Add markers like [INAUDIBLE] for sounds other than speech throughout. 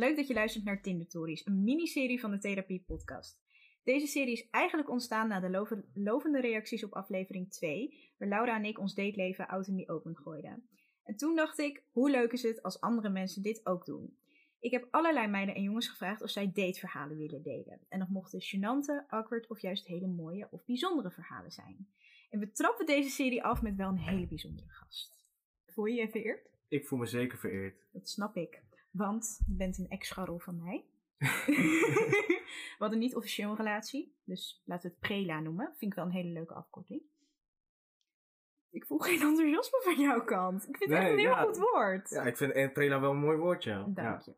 leuk dat je luistert naar Tinder Tories, een miniserie van de Therapie Podcast. Deze serie is eigenlijk ontstaan na de love- lovende reacties op aflevering 2, waar Laura en ik ons dateleven out in the open gooiden. En toen dacht ik, hoe leuk is het als andere mensen dit ook doen? Ik heb allerlei meiden en jongens gevraagd of zij dateverhalen willen delen. En dat mochten gênante, awkward of juist hele mooie of bijzondere verhalen zijn. En we trappen deze serie af met wel een hele bijzondere gast. Voel je je vereerd? Ik voel me zeker vereerd. Dat snap ik. Want je bent een ex-scharrel van mij. [LAUGHS] we hadden niet officieel een relatie. Dus laten we het prela noemen. Vind ik wel een hele leuke afkorting. Ik voel geen enthousiasme van jouw kant. Ik vind het echt een heel ja. goed woord. Ja, ik vind prela wel een mooi woordje. Dank Ja. je.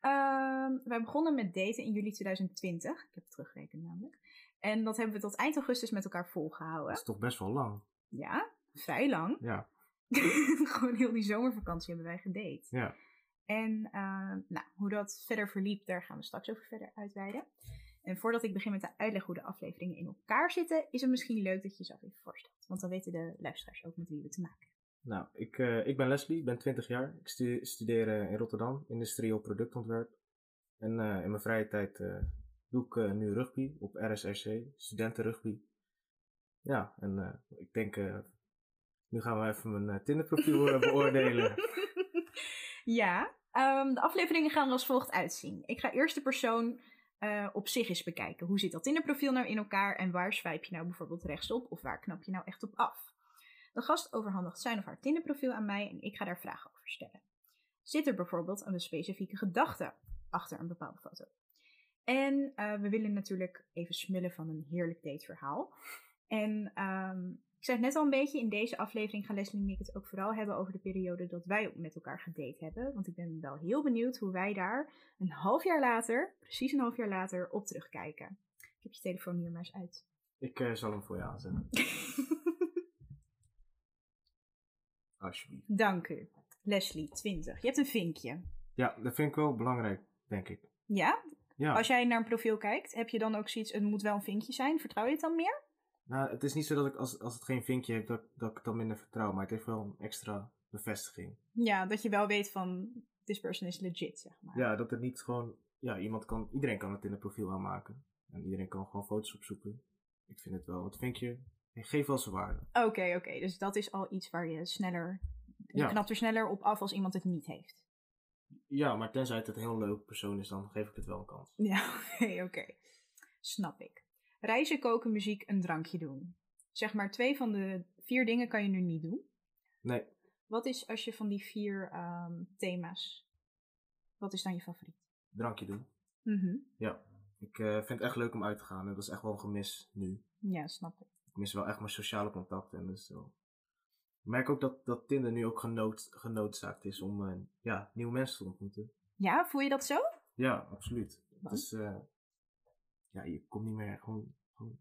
Ehm, wij begonnen met daten in juli 2020. Ik heb het teruggerekend namelijk. En dat hebben we tot eind augustus met elkaar Dat volgehouden. is toch best wel lang. Ja, vrij lang. Ja. [LAUGHS] Gewoon heel die zomervakantie hebben wij gedate. Ja. En eh, nou, hoe dat verder verliep, daar gaan we straks over verder uitweiden. En voordat ik begin met de uitleg hoe de afleveringen in elkaar zitten, is het misschien leuk dat je jezelf even voorstelt. Want dan weten de luisteraars ook met wie we te maken hebben. Nou, ik, eh, ik ben Leslie, ik ben 20 jaar. Ik stu- studeer eh, in Rotterdam, industrieel productontwerp. En eh, in mijn vrije tijd doe ik nu rugby op RSRC, studentenrugby. Ja, en ik denk, nu gaan we even mijn Tinderprofiel beoordelen. [LAUGHS] Ja, ehm, de afleveringen gaan er als volgt uitzien. Ik ga eerst de persoon eh, op zich eens bekijken. Hoe zit dat in het profiel nou in elkaar en waar swipe je nou bijvoorbeeld rechtsop of waar knap je nou echt op af? De gast overhandigt zijn of haar Tinderprofiel aan mij en ik ga daar vragen over stellen. Zit er bijvoorbeeld een specifieke gedachte achter een bepaalde foto? En eh, we willen natuurlijk even smullen van een heerlijk dateverhaal. En ehm, ik zei het net al een beetje, in deze aflevering gaan Leslie en ik het ook vooral hebben over de periode dat wij met elkaar gedate hebben. Want ik ben wel heel benieuwd hoe wij daar een half jaar later, precies een half jaar later, op terugkijken. Ik heb je telefoon hier maar eens uit. ik eh, zal hem voor je aanzetten, [LAUGHS] alsjeblieft. Dank u. Leslie, 20. Je hebt een vinkje. Ja, dat vind ik wel belangrijk, denk ik. Ja? Ja, Als jij naar een profiel kijkt, heb je dan ook zoiets, het moet wel een vinkje zijn. Vertrouw je het dan meer? Nou, het is niet zo dat ik als, als het geen vinkje heeft, dat, dat ik dan minder vertrouw. Maar het heeft wel een extra bevestiging. Ja, dat je wel weet van, this person is legit, zeg maar. Ja, dat het niet gewoon. Ja, iemand kan. Iedereen kan het in een profiel aanmaken. En iedereen kan gewoon foto's opzoeken. Ik vind het wel. Het vinkje geeft wel zijn waarde. Oké, oké. Dus dat is al iets waar je sneller, je Ja. knapt er sneller op af als iemand het niet heeft. Ja, maar tenzij het een heel leuk persoon is, dan geef ik het wel een kans. Ja, [LAUGHS] oké, oké. Snap ik. Reizen, koken, muziek, een drankje doen. Zeg maar, twee van de vier dingen kan je nu niet doen. Nee, Wat is als je van die vier ehm, thema's, wat is dan je favoriet? drankje doen. Mhm. Ja. Ik eh, vind het echt leuk om uit te gaan. En dat is echt wel een gemis nu. Ja, snap ik. Ik mis wel echt mijn sociale contacten. En dus zo. Ik merk ook dat, dat Tinder nu ook genood, genoodzaakt is om eh, ja, nieuwe mensen te ontmoeten. Ja, voel je dat zo? Ja, absoluut. Want? Dus eh, ja, je komt niet meer gewoon, gewoon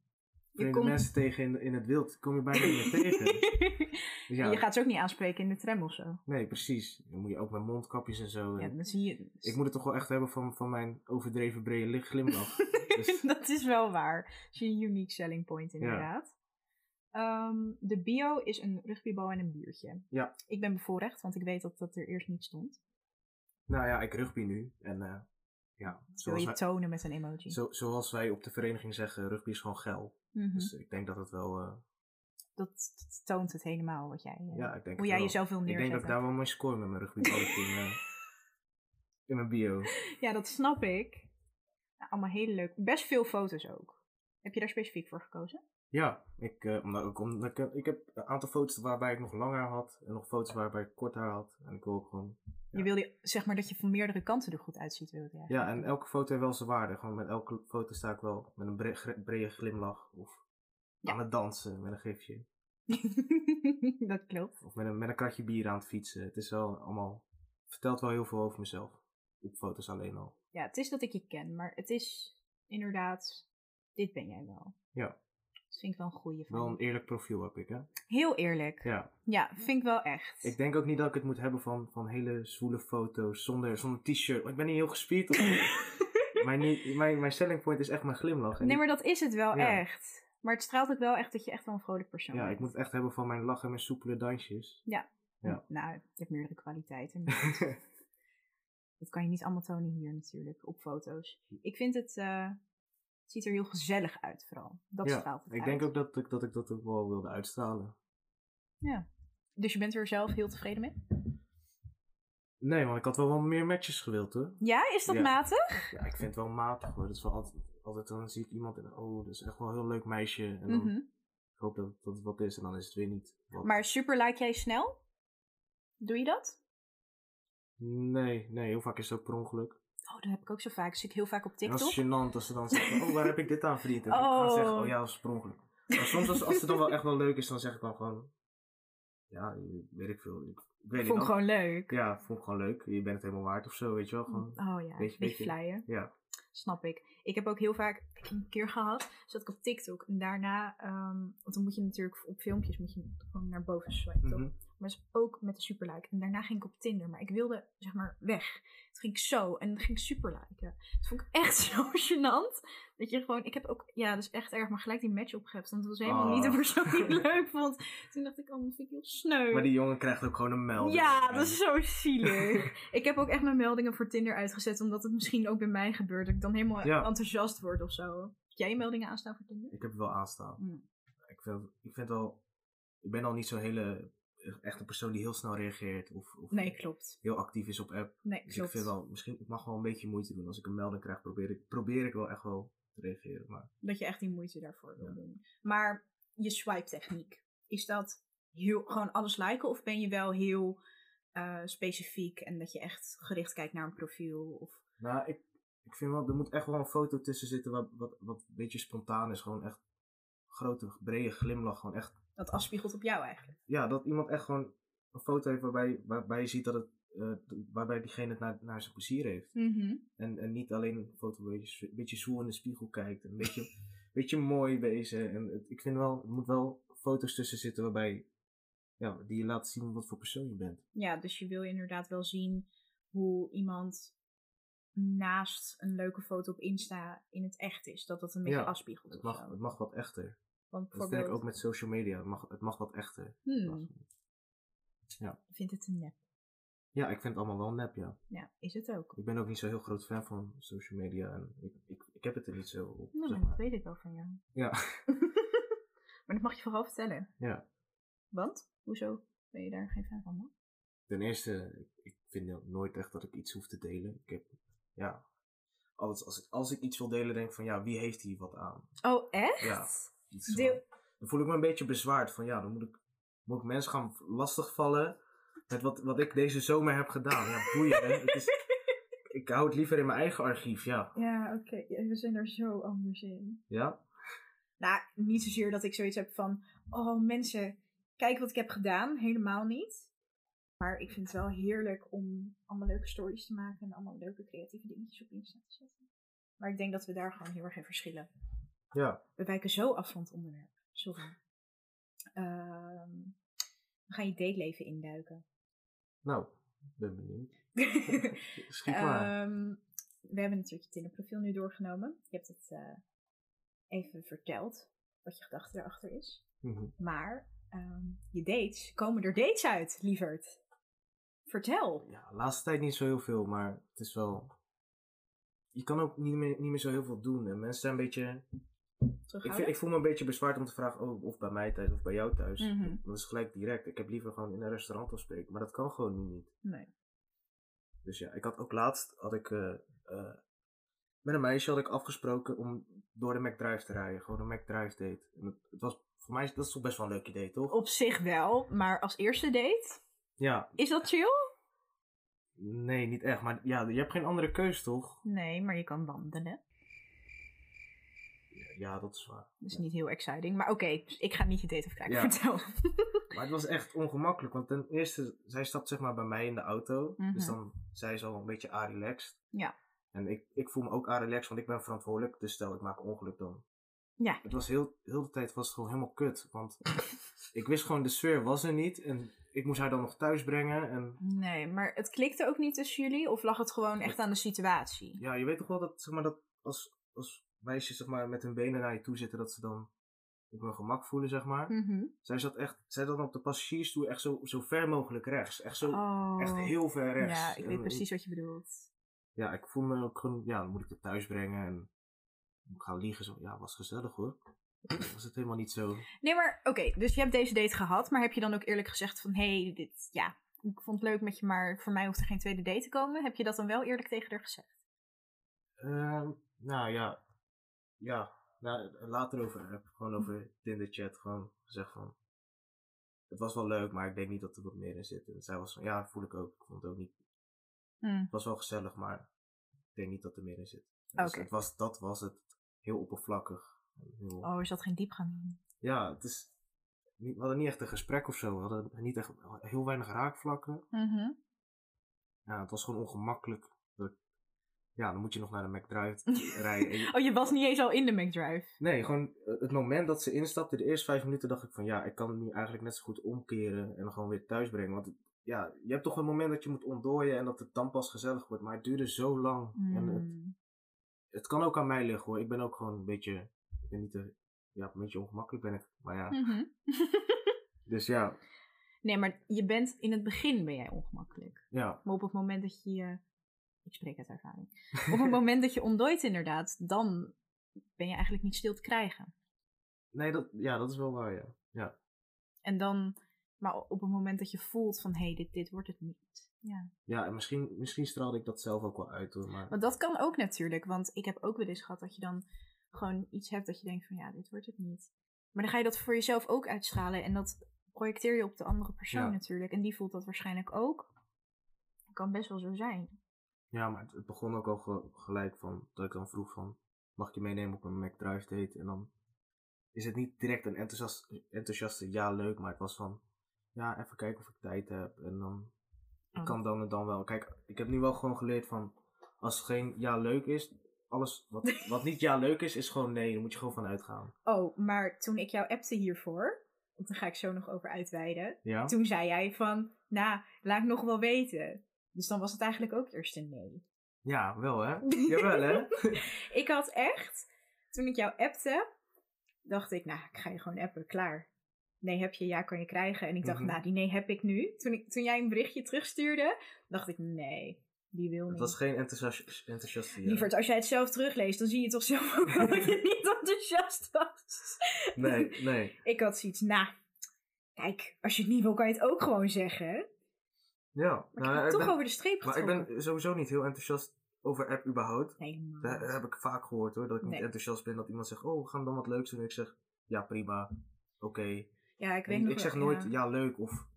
Je vreemde komt- mensen tegen in, in het wild. Kom je bijna niet meer tegen. [LAUGHS] Dus ja, Je gaat ze ook niet aanspreken in de tram of zo. Nee, precies. Dan moet je ook met mondkapjes en zo. Ja, En dan zie je. Ik moet het toch wel echt hebben van, van mijn overdreven brede licht glimlach. [LAUGHS] dus, dat is wel waar. Dat is een unique selling point inderdaad. Ehm, de bio is een rugbybal en een biertje. Ja. Ik ben bevoorrecht, want ik weet dat dat er eerst niet stond. nou ja, ik rugby nu. En eh, ja, Wil je wij, tonen met een emoji. zo, zoals wij op de vereniging zeggen, rugby is gewoon geil. Mhm. Dus ik denk dat het wel... eh, dat, dat toont het helemaal wat jij, eh, ja, ik denk hoe jij wel. jezelf wil Ik neerzetten. denk dat ik daar wel mee score met mijn rugbyballetje in, eh, [LAUGHS] in mijn bio. Ja, dat snap ik. Nou, allemaal hele leuk. Best veel foto's ook. Heb je daar specifiek voor gekozen? Ja, ik, eh, omdat, ook omdat ik, ik heb een aantal foto's waarbij ik nog lang haar had. En nog foto's waarbij ik kort haar had. En ik wil ook gewoon... Ja. Je wilde zeg maar dat je van meerdere kanten er goed uitziet, wilde je Ja, en elke foto heeft wel zijn waarde. Gewoon met elke foto sta ik wel met een brede glimlach. Of Ja. aan het dansen met een gifje. [LAUGHS] dat klopt. Of met een, met een kratje bier aan het fietsen. Het is wel allemaal... vertelt wel heel veel over mezelf. Op foto's alleen al. Ja, het is dat ik je ken, maar het is inderdaad, dit ben jij wel. Ja. Dat vind ik wel een goeie van Wel een eerlijk profiel heb ik, hè? Heel eerlijk. Ja. Ja. vind ik wel echt. Ik denk ook niet dat ik het moet hebben van, van hele zwoele foto's zonder, zonder t-shirt. Ik ben niet heel gespierd. Of... [LAUGHS] mijn, mijn, mijn selling point is echt mijn glimlach. Nee, maar dat is het wel Ja. echt. Maar het straalt ook wel echt dat je echt wel een vrolijk persoon ja, bent. ik moet het echt hebben van mijn lach en mijn soepele dansjes. Ja. Nou, je hebt meerdere kwaliteiten. [LAUGHS] Dat kan je niet allemaal tonen hier natuurlijk, op foto's. Ik vind het, eh, het ziet er heel gezellig uit vooral. Dat ja, straalt het ik uit. denk ook dat ik, dat ik dat ook wel wilde uitstralen. Ja. Dus je bent er zelf heel tevreden mee? Nee, want ik had wel wat meer matches gewild hoor. Ja, is dat Ja. matig? Ja, ik vind het wel matig hoor. Dat is wel altijd, altijd dan zie ik iemand en oh, dat is echt wel een heel leuk meisje. En dan Mhm. ik hoop dat, dat het wat is en dan is het weer niet. Wat. Maar super like jij snel? Doe je dat? Nee, nee, heel vaak is het ook per ongeluk. Oh, dat heb ik ook zo vaak. Zie ik heel vaak op TikTok. dat is gênant als ze dan zeggen, oh, waar heb ik dit aan verdiend? En ik ga Oh. zeggen, oh ja, dat ongeluk. Maar soms als, als het dan wel echt wel leuk is, dan zeg ik dan gewoon, ja, weet ik veel. Ik, weet Vond ik niet. gewoon leuk. Ja, vond ik gewoon leuk. Je bent het helemaal waard of zo, weet je wel. Gewoon, Oh ja, Beetje- beetje, ja. Snap ik. Ik heb ook heel vaak een keer gehad, zat ik op TikTok en daarna, ehm, want dan moet je natuurlijk op filmpjes moet je gewoon naar boven swipen, toch? Mhm. Maar is ook met de superlike. En daarna ging ik op Tinder, maar ik wilde zeg maar weg. Toen ging ik zo en dan ging ik superliken. Dat vond ik echt [LAUGHS] zo gênant. Dat je gewoon, ik heb ook, ja, dat is echt erg, maar gelijk die match opgehebt. Want het was helemaal Oh. niet de persoon die ik leuk vond. Toen dacht ik, oh, dat vind ik heel sneu. Maar die jongen krijgt ook gewoon een melding. Ja, dat is zo zielig. [LAUGHS] ik heb ook echt mijn meldingen voor Tinder uitgezet, omdat het misschien ook bij mij gebeurt. Dat ik dan helemaal Ja. enthousiast word of zo. Heb jij je meldingen aanstaan voor Tinder? Ik heb het wel aanstaan. Mm. Ik vind, ik vind wel, ik ben al niet zo'n hele, echt een persoon die heel snel reageert. Of, of Nee, klopt. heel actief is op app. Nee, Dus klopt. ik vind wel, misschien, ik mag wel een beetje moeite doen. Als ik een melding krijg, probeer ik, probeer ik wel echt wel te reageren. Maar Dat je echt die moeite daarvoor wil Ja. doen. Maar je swipe techniek, is dat heel, gewoon alles liken? Of ben je wel heel eh, specifiek en dat je echt gericht kijkt naar een profiel? Of... Nou, ik, ik vind wel, er moet echt wel een foto tussen zitten wat, wat, wat een beetje spontaan is. Gewoon echt grote, brede glimlach. Gewoon echt, Dat afspiegelt op jou eigenlijk. ja, dat iemand echt gewoon een foto heeft waarbij, waarbij je ziet dat het, eh, waarbij diegene het naar, naar zijn plezier heeft. En, en niet alleen een foto waar je een beetje zoel in de spiegel kijkt. Een beetje, [LAUGHS] beetje mooi wezen. En het- ik vind wel, er moet wel foto's tussen zitten waarbij, ja, die je laat zien wat voor persoon je bent. Ja, dus je wil inderdaad wel zien hoe iemand naast een leuke foto op Insta in het echt is. Dat dat een beetje Ja, afspiegelt. Het mag, het mag wat echter. Want Dat vind ik bijvoorbeeld, ook met social media. Het mag, het mag wat echter. hmm, ik vind het een nep. Ja, ik vind het allemaal wel nep, ja. Ja, is het ook. Ik ben ook niet zo heel groot fan van social media. En ik, ik, ik heb het er niet zo op, Nou, zeg dat maar. weet ik wel van jou. Ja, [LAUGHS] maar dat mag je vooral vertellen. ja. Want? Hoezo ben je daar geen fan van? Dan? Ten eerste, ik, ik vind no- nooit echt dat ik iets hoef te delen. Ik heb, ja... Altijd, als, ik, als ik iets wil delen, denk ik van, ja, wie heeft hier wat aan? Oh, echt? Ja. Deel- dan voel ik me een beetje bezwaard van, ja, dan moet ik, moet ik mensen gaan lastigvallen met wat, wat ik deze zomer heb gedaan. Ja, boeien, hè. Het is, [LAUGHS] ik hou het liever in mijn eigen archief, ja. Ja, oké. We zijn er zo anders in. Ja? Nou, niet zozeer dat ik zoiets heb van... Oh, mensen, kijk wat ik heb gedaan. Helemaal niet. Maar ik vind het wel heerlijk om allemaal leuke stories te maken... en allemaal leuke creatieve dingetjes op Insta te zetten. Maar ik denk dat we daar gewoon heel erg in verschillen. Ja. We wijken zo af van het onderwerp. Sorry. Ehm, we gaan je dateleven induiken. Nou, ben benieuwd. [LAUGHS] Schiet maar. Ehm, we hebben natuurlijk je Tinder-profiel nu doorgenomen. Je hebt het eh, even verteld, wat je gedachte erachter is. Mhm. Maar ehm, je dates, komen er dates uit, lieverd? Vertel. Ja, de laatste tijd niet zo heel veel, maar het is wel... Je kan ook niet meer, niet meer zo heel veel doen. En mensen zijn een beetje... Ik, vind, ik voel me een beetje bezwaard om te vragen, oh, of bij mij thuis of bij jou thuis. Mhm. Dat is gelijk direct. Ik heb liever gewoon in een restaurant afspreken. Maar dat kan gewoon nu niet. Nee. Dus ja, ik had ook laatst, had ik, eh, eh, met een meisje had ik afgesproken om door de McDrive te rijden. Gewoon een McDrive date. En het, het was, voor mij is dat is toch best wel een leuk idee, toch? Op zich wel, maar als eerste date, Ja, is dat chill? nee, niet echt. Maar ja, je hebt geen andere keus, toch? Nee, maar je kan wandelen. Ja, dat is waar. Dat is Ja. niet heel exciting. Maar oké, ik ga niet je date afkijken. Ja. Vertel. [LAUGHS] Maar het was echt ongemakkelijk, want ten eerste, zij stapt zeg maar bij mij in de auto. Mhm. Dus dan, zij is al een beetje a-relaxed. Ja. En ik, ik voel me ook a-relaxed, want ik ben verantwoordelijk. Dus stel, ik maak ongeluk dan. Ja. Het was heel, heel de tijd was het gewoon helemaal kut. Want [LAUGHS] ik wist gewoon, de sfeer was er niet. En ik moest haar dan nog thuis brengen. En Nee, maar het klikte ook niet tussen jullie? Of lag het gewoon echt aan de situatie? ja, je weet toch wel dat, zeg maar, dat als, als meisjes zeg maar, met hun benen naar je toe zitten, dat ze dan op hun gemak voelen, zeg maar. Mhm. Zij zat echt, zij zat op de passagiersstoel echt zo, zo ver mogelijk rechts. Echt zo, Oh. echt heel ver rechts. Ja, ik weet En precies wat je bedoelt. ja, ik voel me ook gewoon, ja, dan moet ik het thuis brengen en ik ga liegen. Zo, ja, was gezellig hoor. Was het helemaal niet zo. Nee, maar oké, dus je hebt deze date gehad, maar heb je dan ook eerlijk gezegd van, hé, hey, dit, ja, ik vond het leuk met je, maar voor mij hoeft er geen tweede date te komen. Heb je dat dan wel eerlijk tegen haar gezegd? Ehm, nou ja, ja, nou, later over, heb ik gewoon over Tinder chat gewoon gezegd van, het was wel leuk, maar ik denk niet dat er wat meer in zit. En zij was van, ja, voel ik ook. Ik vond het ook niet, Hmm. het was wel gezellig, maar ik denk niet dat er meer in zit. Dus het was, dat was het, heel oppervlakkig. Heel, Oh, er zat geen diepgang in. Ja, het is, we hadden niet echt een gesprek of zo. We hadden niet echt, heel weinig raakvlakken. Mhm. Ja, het was gewoon ongemakkelijk. Ja, dan moet je nog naar de McDrive [LAUGHS] rijden. Je- Oh, je was niet eens al in de McDrive. Nee, gewoon eh, het moment dat ze instapte, de eerste vijf minuten, dacht ik van ja, ik kan het nu eigenlijk net zo goed omkeren en dan gewoon weer thuis brengen. Want ja, je hebt toch een moment dat je moet ontdooien en dat het dan pas gezellig wordt. Maar het duurde zo lang. En het, Hmm. het kan ook aan mij liggen hoor. Ik ben ook gewoon een beetje, ik ben niet te, ja, een beetje ongemakkelijk ben ik. Maar ja, Mhm. [LAUGHS] dus ja, nee, maar je bent in het begin ben jij ongemakkelijk. ja, Maar op het moment dat je je... Ik spreek uit ervaring. op het moment dat je ontdooit inderdaad, dan ben je eigenlijk niet stil te krijgen. nee, dat, ja, dat is wel waar, ja. Ja, En dan... Maar op het moment dat je voelt van, hé, hey, dit, dit wordt het niet. Ja. ja en misschien, misschien straalde ik dat zelf ook wel uit hoor. Maar Want dat kan ook natuurlijk, want ik heb ook wel eens gehad dat je dan gewoon iets hebt dat je denkt van, ja, dit wordt het niet. Maar dan ga je dat voor jezelf ook uitstralen en dat projecteer je op de andere persoon Ja. natuurlijk. En die voelt dat waarschijnlijk ook. Kan best wel zo zijn. Ja, maar het, het begon ook al ge- gelijk van dat ik dan vroeg van mag ik je meenemen op een McDrive date en dan is het niet direct een enthousiast, enthousiaste ja leuk, maar het was van ja even kijken of ik tijd heb en dan ik Oh. kan dan en dan wel. Kijk, ik heb nu wel gewoon geleerd van als het geen ja leuk is, alles wat, [LAUGHS] wat niet ja leuk is, is gewoon nee, daar moet je gewoon van uitgaan. Oh, maar toen ik jou appte hiervoor, want daar ga ik zo nog over uitweiden. Ja? Toen zei jij van, nou, laat ik nog wel weten. Dus dan was het eigenlijk ook eerst een nee. Ja, wel hè? [LAUGHS] Jawel hè? [LAUGHS] ik had echt, toen ik jou appte, dacht ik, nou, ik ga je gewoon appen, klaar. Nee heb je, ja kan je krijgen. En ik dacht, Mhm. nou, die nee heb ik nu. Toen, ik, toen jij een berichtje terugstuurde, dacht ik, nee, die wil Het niet. was geen enthousiast, enthousiaste ja. Lieverd, als jij het zelf terugleest, dan zie je toch zelf ook wel dat je [LAUGHS] niet enthousiast was. Nee, nee. Ik had zoiets, nou, kijk, als je het niet wil, kan je het ook gewoon zeggen. Ja. Maar ik nou, heb het ik toch ben- over de streep Maar ik ben sowieso niet heel enthousiast over app überhaupt. Nee, Dat heb ik vaak gehoord hoor, dat ik niet enthousiast ben. Dat iemand zegt, oh, we gaan dan wat leuks doen. En ik zeg, ja prima, oké. Ja, ik weet En nog Ik zeg wel, nooit, ja. ja. leuk of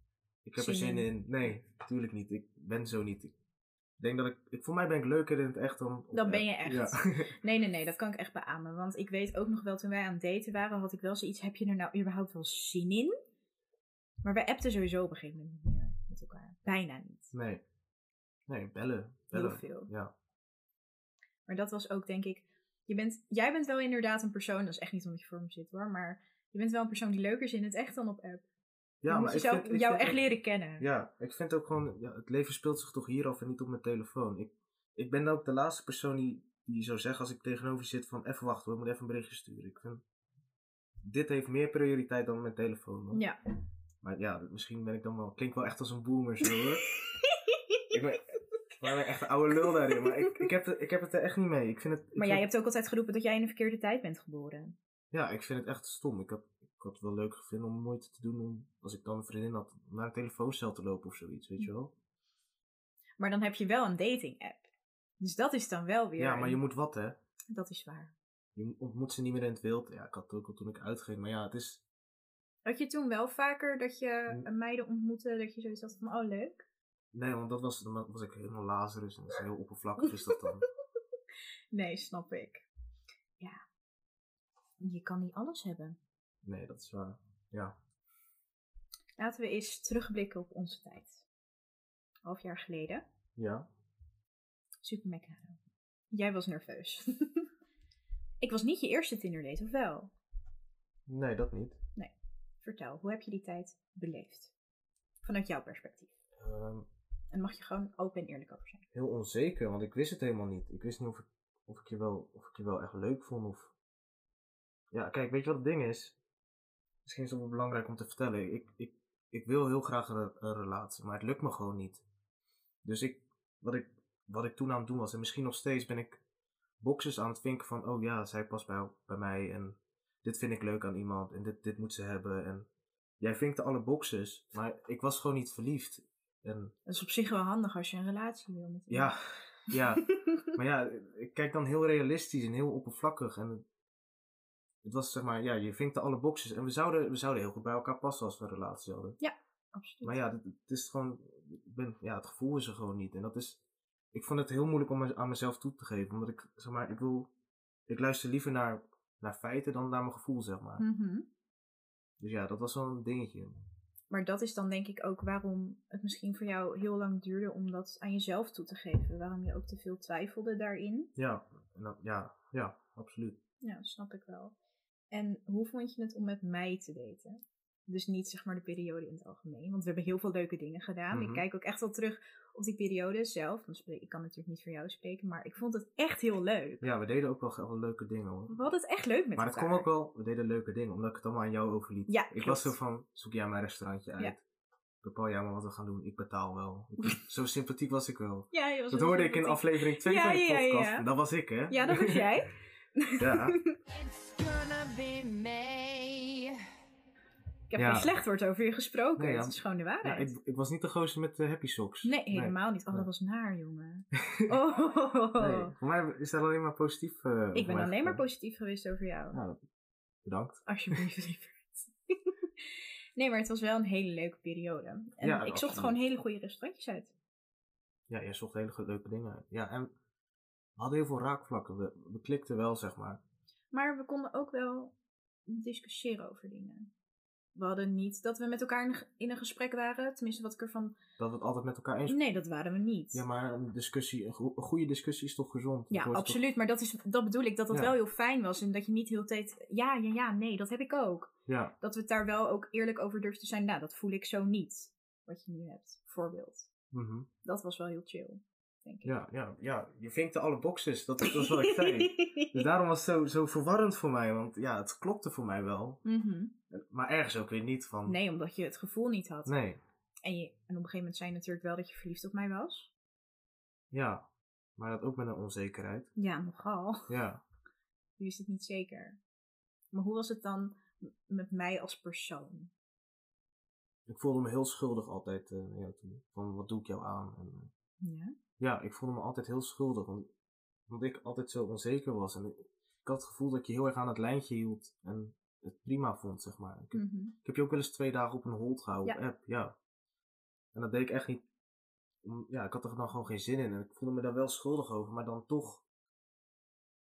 ik heb er Zin in. in. Nee, natuurlijk niet. Ik ben zo niet. Ik denk dat ik, ik voor mij ben ik leuker in het echt dan Dan ben je echt. Ja. [LAUGHS] Nee, nee, nee, dat kan ik echt beamen. Want ik weet ook nog wel, toen wij aan het daten waren, had ik wel zoiets, heb je er nou überhaupt wel zin in? Maar wij appten sowieso op een gegeven moment niet meer met elkaar. Bijna niet. nee. Nee, bellen. Heel veel. Ja. Maar dat was ook, denk ik, je bent, jij bent wel inderdaad een persoon, dat is echt niet omdat je voor me zit hoor, maar je bent wel een persoon die leuker is in het echt dan op app. Ja, je moet maar ik vind, ik jou echt ook- leren kennen. Ja, ik vind ook gewoon, ja, het leven speelt zich toch hier af en niet op mijn telefoon. Ik, ik ben ook de laatste persoon die, die zou zeggen als ik tegenover je zit van even wachten, we moeten even een berichtje sturen. Ik vind, dit heeft meer prioriteit dan mijn telefoon. man. Ja. Maar ja, misschien ben ik dan wel, klinkt wel echt als een boomer zo hoor. [LAUGHS] ik ben, ik ben echt een oude lul daarin, maar ik, ik, heb het, ik heb het er echt niet mee. Ik vind het, ik Maar vind- jij hebt ook altijd geroepen dat jij in de verkeerde tijd bent geboren. Ja, ik vind het echt stom. Ik had, ik had het wel leuk gevonden om moeite te doen om, als ik dan een vriendin had, om naar een telefooncel te lopen of zoiets, weet je wel. Maar dan heb je wel een dating app. Dus dat is dan wel weer. Ja, maar je moet wat hè. Dat is waar. Je ontmoet ze niet meer in het wild. Ja, ik had het ook al toen ik uitging. Maar ja, het is... Had je toen wel vaker dat je Hm. meiden ontmoette, dat je zoiets had van, oh leuk. Nee, want dat was, dan was ik helemaal Lazarus. En dat is heel oppervlakkig is dat dan. [LAUGHS] Nee, snap ik. Ja. Je kan niet alles hebben. Nee, dat is waar. Ja. Laten we eens terugblikken op onze tijd. Half jaar geleden. Ja. Super Meccano. Jij was nerveus. [LAUGHS] ik was niet je eerste Tinder date, of wel? Nee, dat niet. Vertel, hoe heb je die tijd beleefd? Vanuit jouw perspectief. Ehm, En mag je gewoon open en eerlijk over zijn. heel onzeker, want ik wist het helemaal niet. Ik wist niet of ik, of ik, je, wel, of ik je wel echt leuk vond. Of... Ja, kijk, weet je wat het ding is? Misschien is het wel belangrijk om te vertellen. Ik, ik, ik wil heel graag een, een relatie, maar het lukt me gewoon niet. Dus ik, wat ik wat ik toen aan het doen was. En misschien nog steeds ben ik boxes aan het vinken van, oh ja, zij past bij, bij mij en dit vind ik leuk aan iemand en dit, dit moet ze hebben. En jij vinkte alle boxes, maar ik was gewoon niet verliefd. En Dat is op zich wel handig als je een relatie wil met ja, ja, [LAUGHS] maar ja, ik kijk dan heel realistisch en heel oppervlakkig. En het- was zeg maar, ja, je vinkte alle boxes. En we zouden, we zouden heel goed bij elkaar passen als we een relatie hadden. Absoluut. Maar ja, het, het is gewoon, ik ben, ja, het gevoel is er gewoon niet. En dat is, ik vond het heel moeilijk om aan mezelf toe te geven. Omdat ik, zeg maar, ik wil, ik luister liever naar, naar feiten dan naar mijn gevoel, zeg maar. Mhm. Dus ja, dat was wel een dingetje. Maar dat is dan denk ik ook waarom het misschien voor jou heel lang duurde om dat aan jezelf toe te geven. Waarom je ook te veel twijfelde daarin. Ja, ja, ja, absoluut. Ja, snap ik wel. En hoe vond je het om met mij te daten? Dus niet zeg maar de periode in het algemeen. Want we hebben heel veel leuke dingen gedaan. Mhm. Ik kijk ook echt wel terug op die periode zelf. Dan spreek, ik kan natuurlijk niet voor jou spreken, maar ik vond het echt heel leuk. Ja, we deden ook wel, wel leuke dingen hoor. We hadden het echt leuk met Maar het elkaar. kwam ook wel, we deden leuke dingen, omdat ik het allemaal aan jou overliet. Ja, ik klopt. was zo van, zoek jij mijn restaurantje uit. Ja. Bepaal jij maar wat we gaan doen, ik betaal wel. [LAUGHS] Zo sympathiek was ik wel. Ja, je was Dat hoorde ik in aflevering 2 Ja, van de ja, ja, podcast. ja. Dat was ik, hè? Ja, dat was [LAUGHS] jij. ja. [LAUGHS] It's gonna be May. Heb Ja. geen slecht woord over je gesproken. Nee, ja. Het is gewoon de ja waarheid. ik, ik was niet de gozer met de happy socks. Nee, helemaal niet. Oh, Nee. dat was naar, jongen. [LAUGHS] Oh. Voor mij is dat alleen maar positief. eh, over Ik ben alleen maar positief geweest over jou. Ja, bedankt. Alsjeblieft, [LAUGHS] lieverd. [LAUGHS] nee, maar het was wel een hele leuke periode. En Ja, ik zocht absoluut. gewoon hele goede restaurantjes uit. Ja, jij zocht hele leuke dingen uit. Ja, en we hadden heel veel raakvlakken. We, we klikten wel, zeg maar. Maar we konden ook wel discussiëren over dingen. We hadden niet dat we met elkaar in een, gesprek waren. Tenminste, wat ik ervan... Dat we het altijd met elkaar eens Nee, dat waren we niet. Ja, maar een discussie, een, go- een goede discussie is toch gezond? Ja, absoluut. Maar dat, is, dat bedoel ik, dat dat Ja. wel heel fijn was. En dat je niet de hele tijd... Ja, ja, ja, nee, dat heb ik ook. Ja, Dat we het daar wel ook eerlijk over durfden te zijn. Nou, dat voel ik zo niet. Wat je nu hebt. Voorbeeld. mhm. Dat was wel heel chill, denk ik. ja, ja, ja, je vinkte alle boxes, dat, dat is wat ik zei. Dus [LAUGHS] daarom was het zo, zo verwarrend voor mij, want ja, het klopte voor mij wel. Mhm. Maar ergens ook weer niet van... Nee, omdat je het gevoel niet had. Nee, En, je, en op een gegeven moment zei je natuurlijk wel dat je verliefd op mij was. ja. Maar dat ook met een onzekerheid. Ja, nogal. Ja. [LAUGHS] Je wist het niet zeker. Maar hoe was het dan met mij als persoon? Ik voelde me heel schuldig altijd eh, naar jou toe. Van, wat doe ik jou aan? En, eh, Ja? Ja, ik voelde me altijd heel schuldig. want- Omdat ik altijd zo onzeker was. En ik, ik had het gevoel dat ik je heel erg aan het lijntje hield. En het prima vond, zeg maar. Ik, heb- Mhm. ik heb je ook wel eens twee dagen op een hold gehouden, op Ja. app. Ja. En dat deed ik echt niet. Ja, ik had er dan gewoon geen zin in. En ik voelde me daar wel schuldig over. Maar dan toch.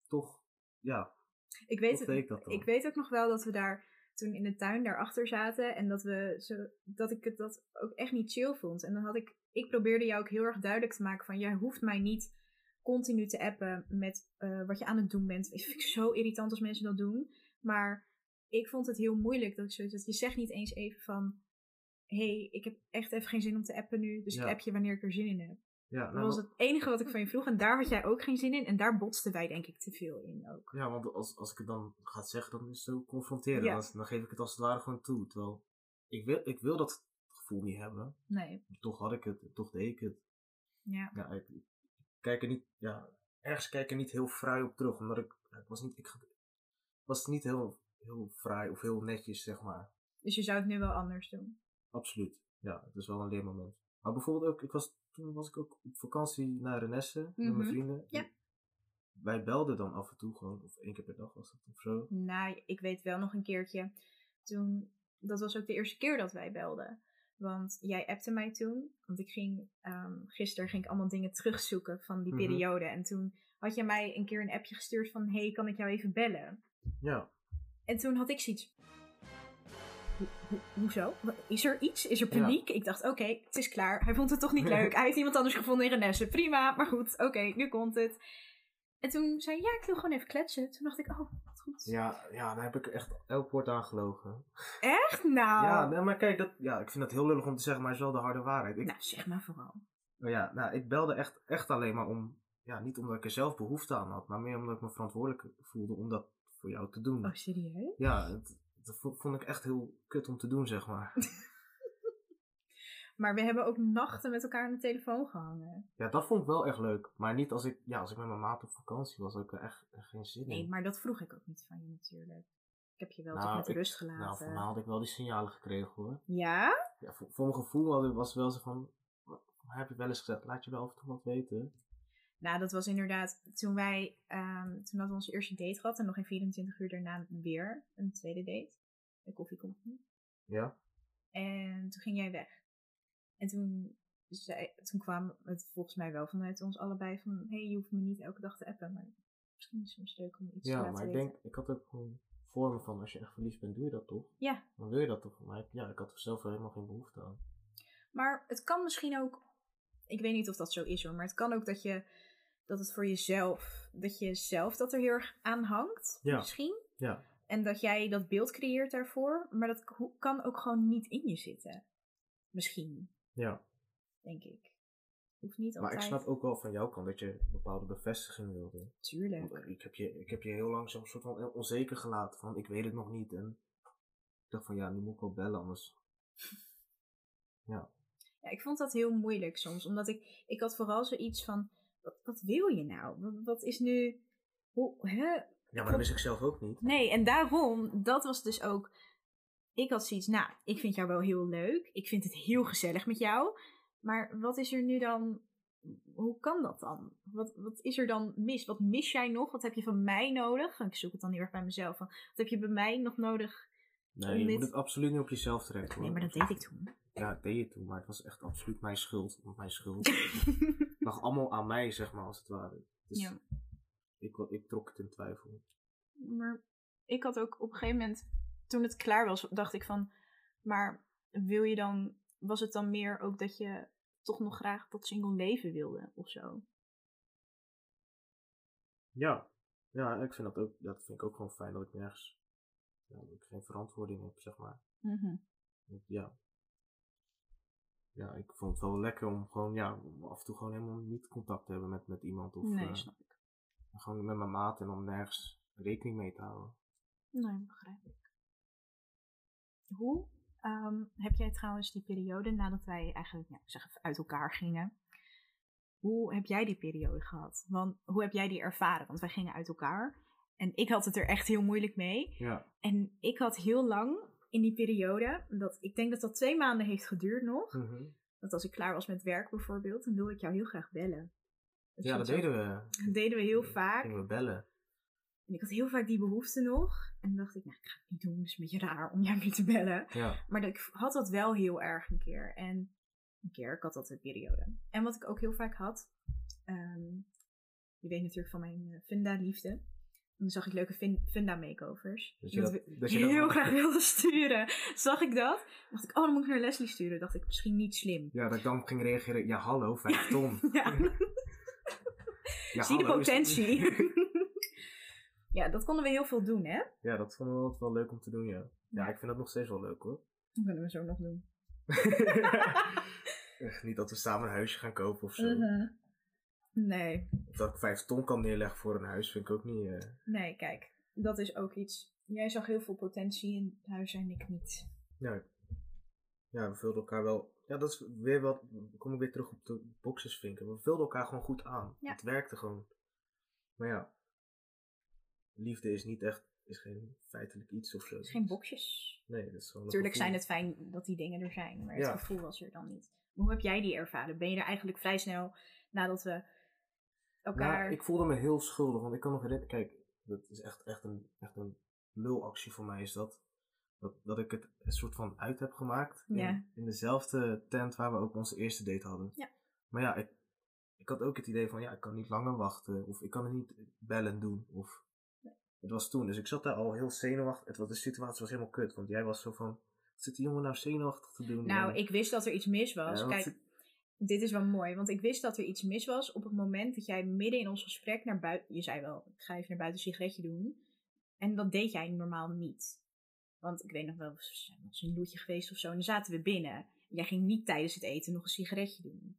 Toch. Ja, Ik, weet het, ik ik weet ook nog wel dat we daar toen in de tuin daarachter zaten. En dat, we zo, dat ik het dat ook echt niet chill vond. En dan had ik. Ik probeerde jou ook heel erg duidelijk te maken van jij hoeft mij niet continu te appen met eh, wat je aan het doen bent. Ik vind het zo irritant als mensen dat doen. Maar ik vond het heel moeilijk dat ik zoiets. Je zegt niet eens even van. hey, ik heb echt even geen zin om te appen nu. Dus Ja. ik app je wanneer ik er zin in heb. ja, Dat nou, was het enige wat ik van je vroeg. En daar had jij ook geen zin in. En daar botsten wij denk ik te veel in ook. ja, want als, als ik het dan ga zeggen, dan is het zo confronterend. Ja. Dan, dan geef ik het als het ware gewoon toe. Terwijl ik wil, ik wil dat gevoel niet hebben. Nee. Toch had ik het, toch deed ik het. Ja. Ja, ik, ik kijk er niet, ja, ergens kijk ik er niet heel fraai op terug. Omdat ik, was niet, ik was niet heel, heel fraai of heel netjes, zeg maar. Dus je zou het nu wel anders doen. Absoluut. Ja, het is wel een leermoment. Maar bijvoorbeeld ook, ik was, toen was ik ook op vakantie naar Renesse met Mhm. mijn vrienden. Ja. Wij belden dan af en toe gewoon, of één keer per dag was dat of zo. Nou, ik weet wel nog een keertje. Toen, dat was ook de eerste keer dat wij belden. Want jij appte mij toen. Want ik ging, ehm, gisteren ging ik allemaal dingen terugzoeken van die Mhm. periode. En toen had je mij een keer een appje gestuurd van... hey, kan ik jou even bellen? Ja, En toen had ik zoiets... Ho- ho- hoezo? Is er iets? Is er Ja. paniek? Ik dacht, oké, het is klaar. Hij vond het toch niet [LAUGHS] leuk. Hij heeft iemand anders gevonden in Renesse. Prima, maar goed. Oké, nu komt het. En toen zei hij, ja, ik wil gewoon even kletsen. Toen dacht ik, oh, goed. ja, ja, daar heb ik echt elk woord aan gelogen. Echt? Nou. Ja, nee, maar kijk, dat, ja, ik vind dat heel lullig om te zeggen, maar het is wel de harde waarheid. Ik, Nou, zeg maar vooral. Oh ja, nou, ik belde echt, echt alleen maar om, ja, niet omdat ik er zelf behoefte aan had, maar meer omdat ik me verantwoordelijk voelde om dat voor jou te doen. Oh, serieus? Ja, het, dat vo- vond ik echt heel kut om te doen, zeg maar. [LAUGHS] Maar we hebben ook nachten met elkaar aan de telefoon gehangen. Ja, dat vond ik wel echt leuk. Maar niet als ik, ja, als ik met mijn maat op vakantie was, had ik er echt, echt geen zin Nee, in. maar dat vroeg ik ook niet van je natuurlijk. Ik heb je wel Nou, toch met ik- rust Nou, gelaten. voor mij had ik wel die signalen gekregen hoor. Ja? Ja, voor, voor mijn gevoel was het wel zo van, heb je wel eens gezegd, laat je wel af en toe wat weten. Nou, dat was inderdaad toen wij, ehm, toen hadden we onze eerste date gehad en nog in 24 uur daarna weer een tweede date. Een koffiecompany. Ja? En toen ging jij weg. En toen, zei, toen kwam het volgens mij wel vanuit ons allebei van, hé, hey, je hoeft me niet elke dag te appen, maar misschien is het soms leuk om iets te Ja, laten maar ik weten. denk, ik had ook gewoon voor me van, als je echt verliefd bent, doe je dat toch? Ja, Dan wil je dat toch? Maar ik- ja, ik had er zelf helemaal geen behoefte aan. maar het kan misschien ook, ik weet niet of dat zo is hoor, maar het kan ook dat je, dat het voor jezelf, dat je zelf dat er heel erg aan hangt, Ja. misschien. Ja, En dat jij dat beeld creëert daarvoor, maar dat kan ook gewoon niet in je zitten. Misschien, ja. denk ik. Hoeft niet Maar altijd. ik snap ook wel van jouw kant dat je bepaalde bevestiging wilde. Tuurlijk. Want ik heb je, ik heb je heel lang zo'n soort van onzeker gelaten van, ik weet het nog niet. En ik dacht van, ja, nu moet ik wel bellen, anders... [LAUGHS] Ja, Ja, ik vond dat heel moeilijk soms, omdat ik, ik had vooral zoiets van, wat, wat wil je nou? Wat, wat is nu, hoe, hè? ja maar dat wist ik zelf ook niet. Nee, en daarom, dat was dus ook, ik had zoiets, nou, ik vind jou wel heel leuk, ik vind het heel gezellig met jou, maar wat is er nu dan, hoe kan dat dan? Wat, wat is er dan mis? Wat mis jij nog? Wat heb je van mij nodig? Ik zoek het dan heel erg bij mezelf, van, wat heb je bij mij nog nodig? Nee, je dit- moet het absoluut niet op jezelf trekken hoor. Nee, maar dat deed ik toen. Ja, dat deed je toen, maar het was echt absoluut mijn schuld. Want mijn schuld Het [LAUGHS] lag allemaal aan mij, zeg maar, als het ware. Dus Ja. ik, ik trok het in twijfel. Maar ik had ook op een gegeven moment, toen het klaar was, dacht ik van, maar wil je dan, was het dan meer ook dat je toch nog graag dat single leven wilde of zo? Ja, ja, ik vind dat ook, dat vind ik ook gewoon fijn dat ik nergens, ja, dat ik geen verantwoording heb, zeg maar. Want Ja. Ja, ik vond het wel lekker om gewoon, ja, af en toe gewoon helemaal niet contact te hebben met, met iemand. Of nee, eh, snap ik. gewoon met mijn maat en om nergens rekening mee te houden. Nee, begrijp ik. Hoe ehm, heb jij trouwens die periode nadat wij eigenlijk, ja, zeg uit elkaar gingen? Hoe heb jij die periode gehad? Want hoe heb jij die ervaren? Want wij gingen uit elkaar en ik had het er echt heel moeilijk mee. Ja, En ik had heel lang in die periode, dat, ik denk dat dat twee maanden heeft geduurd nog. Mhm. Dat als ik klaar was met werk bijvoorbeeld, dan wilde ik jou heel graag bellen. Ja dat deden we. Dat deden we heel vaak. Gingen we bellen. En ik had heel vaak die behoefte nog. En dacht ik, nou, ik ga het niet doen. Het is een beetje raar om [LAUGHS] jou nu te bellen. Ja, Maar dat- ik had dat wel heel erg een keer. En een keer, ik had dat een periode. En wat ik ook heel vaak had. ehm, je weet natuurlijk van mijn eh, Funda-liefde. En dan zag ik leuke fin- Funda-makeovers. Dus dat dat- we dat je dat- heel graag wilde sturen. Zag ik dat? dacht ik, oh, dan moet ik naar Leslie sturen. dacht ik, misschien niet slim. ja, dat ik dan ging reageren, ja hallo, vijf ton. [LAUGHS] Ja. Ja, Zie de hallo, is- potentie. [LAUGHS] ja, dat konden we heel veel doen, hè? Ja, dat vonden we altijd wel leuk om te doen, ja. Ja, ik vind dat nog steeds wel leuk hoor. Dat kunnen we zo nog doen. [LAUGHS] Niet dat we samen een huisje gaan kopen of zo. Mhm. Nee, dat ik vijf ton kan neerleggen voor een huis, vind ik ook niet... eh, nee, kijk. Dat is ook iets. Jij zag heel veel potentie in het huis en ik niet. Ja. ja, we vulden elkaar wel... Ja, dat is weer wat... Kom ik weer terug op de boxes vinken. We vulden elkaar gewoon goed aan. Ja. Het werkte gewoon. Maar ja, liefde is niet echt... Is geen feitelijk iets of zo. Het is geen boxjes. Nee, dat is gewoon Tuurlijk zijn het fijn dat die dingen er zijn, maar Ja. het gevoel was er dan niet. Maar hoe heb jij die ervaren? Ben je er eigenlijk vrij snel nadat we elkaar... Nou, ik voelde me heel schuldig, want ik kan nog herinneren, kijk, dat is echt, echt, een, echt een lulactie voor mij is dat, dat, dat ik het een soort van uit heb gemaakt in, Ja. in dezelfde tent waar we ook onze eerste date hadden. Ja. Maar ja, ik, ik had ook het idee van, ja, ik kan niet langer wachten, of ik kan het niet bellen doen, of... Het was toen, dus ik zat daar al heel zenuwachtig. Het, was- de situatie was helemaal kut, want jij was zo van, wat zit die jongen nou zenuwachtig te doen? Nou, En- ik wist dat er iets mis was. Ja, Kijk, dit is wel mooi, want ik wist dat er iets mis was op het moment dat jij midden in ons gesprek naar buiten... Je zei wel, ik ga even naar buiten een sigaretje doen. En dat deed jij normaal niet. Want ik weet nog wel, we zijn wel eens in een loetje geweest of zo. En dan zaten we binnen. Jij ging niet tijdens het eten nog een sigaretje doen.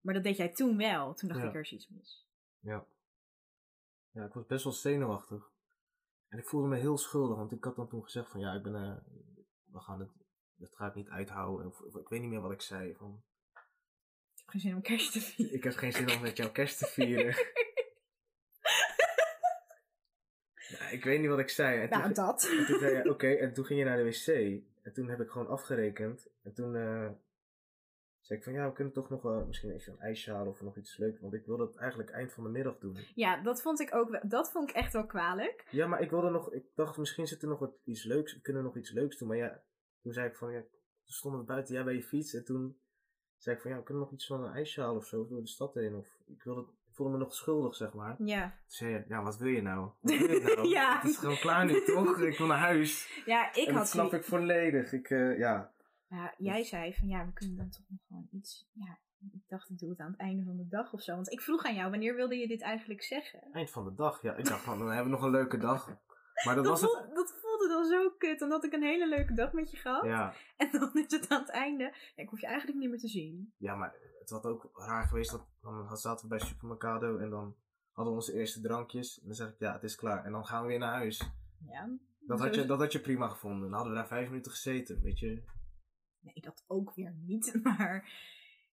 Maar dat deed jij toen wel. Toen dacht Ja. ik, er is iets mis. Ja. Ja, ik was best wel zenuwachtig. En ik voelde me heel schuldig, want ik had dan toen gezegd van ja, ik ben, eh, we gaan het dat ga ik niet uithouden. Of, of ik weet niet meer wat ik zei. Van, Ik heb geen zin om kerst te vieren. ik heb geen zin om met jou kerst te vieren. [LAUGHS] Ja, ik weet niet wat ik zei. En toen, Nou, dat. en toen zei je, oké, en toen ging je naar de wc. En toen heb ik gewoon afgerekend. En toen eh, zei ik van, ja, we kunnen toch nog wel misschien even een ijsje halen of nog iets leuks. Want ik wilde het eigenlijk eind van de middag doen. Ja, dat vond ik ook wel, dat vond ik echt wel kwalijk. Ja, maar ik wilde nog, ik dacht misschien zit er nog wat, iets leuks, we kunnen nog iets leuks doen. Maar ja, toen zei ik van, ja, toen stonden we buiten, jij bij je fiets. En toen zei ik van, ja, we kunnen nog iets van een ijsje halen of zo, door de stad heen. Of ik wilde, ik voelde me nog schuldig, zeg maar. Toen Ja. zei je, ja, wat wil je nou? Wat wil je [LAUGHS] nou? Ja. Het is gewoon klaar nu, toch? Ik wil naar huis. Ja, ik en dat had snap ik volledig. Ik, eh, ja, Ja, jij zei van ja, we kunnen dan toch nog gewoon iets. Ja, ik dacht ik doe het aan het einde van de dag of zo. Want ik vroeg aan jou, wanneer wilde je dit eigenlijk zeggen? eind van de dag. Ja, ik dacht van, dan hebben we nog een leuke dag. Maar dat Dat, was het. voel- dat voelde dan zo kut. Dan had ik een hele leuke dag met je gehad. Ja, En dan is het aan het einde. Ja, ik hoef je eigenlijk niet meer te zien. ja, maar het had ook raar geweest. Dat, dan zaten we bij Supermercado en dan hadden we onze eerste drankjes. En dan zeg ik, ja, het is klaar. En dan gaan we weer naar huis. Ja. Dat had, je, dat had je prima gevonden. Dan hadden we daar vijf minuten gezeten, weet je. Nee, dat ook weer niet. [LAUGHS] Maar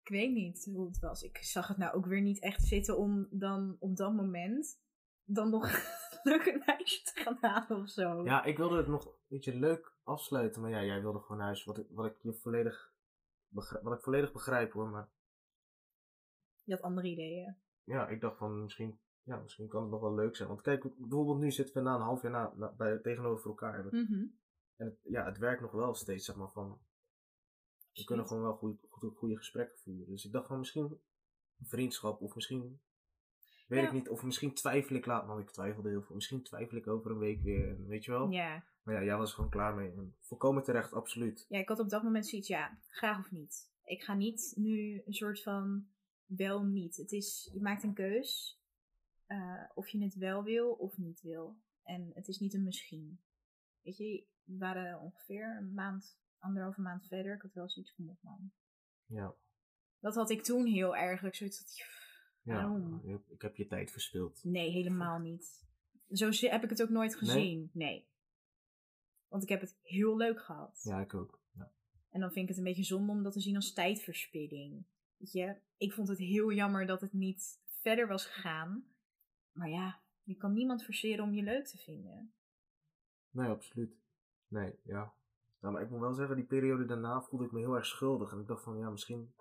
ik weet niet hoe het was. Ik zag het nou ook weer niet echt zitten om dan op dat moment dan nog [LAUGHS] leuk een ijsje te gaan halen of zo. Ja, ik wilde het nog een beetje leuk afsluiten. Maar ja, jij wilde gewoon huis. Wat ik, wat ik, je volledig, begrijp, wat ik volledig begrijp hoor. Maar Je had andere ideeën. ja, ik dacht van misschien, ja, misschien kan het nog wel leuk zijn. Want kijk, bijvoorbeeld nu zitten we na een half jaar na, na- bij, tegenover elkaar. Mhm. En het, ja, het werkt nog wel steeds, zeg maar, van... We kunnen gewoon wel goede, goede, goede gesprekken voeren. Dus ik dacht van misschien vriendschap of misschien... Weet Ja. ik niet, of misschien twijfel ik laat, want ik twijfelde heel veel. Misschien twijfel ik over een week weer, weet je wel. Ja. Maar ja, jij was gewoon klaar mee. En volkomen terecht, absoluut. ja, ik had op dat moment zoiets, ja, graag of niet. Ik ga niet nu een soort van wel niet. Het is, je maakt een keus eh, of je het wel wil of niet wil. En het is niet een misschien. Weet je, we waren ongeveer een maand, anderhalve maand verder. Ik had wel zoiets van, man. Ja, Dat had ik toen heel erg. Ik zoiets had, ja. Ik- heb je tijd verspild. nee, helemaal niet. Zo heb ik het ook nooit gezien. Nee. Want ik heb het heel leuk gehad. Ja, ik ook. Ja. En dan vind ik het een beetje zonde om dat te zien als tijdverspilling. Weet je, ik vond het heel jammer dat het niet verder was gegaan. Maar ja, je kan niemand forceren om je leuk te vinden. Nee, absoluut. Nee, ja. Nou, maar ik moet wel zeggen, die periode daarna voelde ik me heel erg schuldig. En ik dacht van, ja, misschien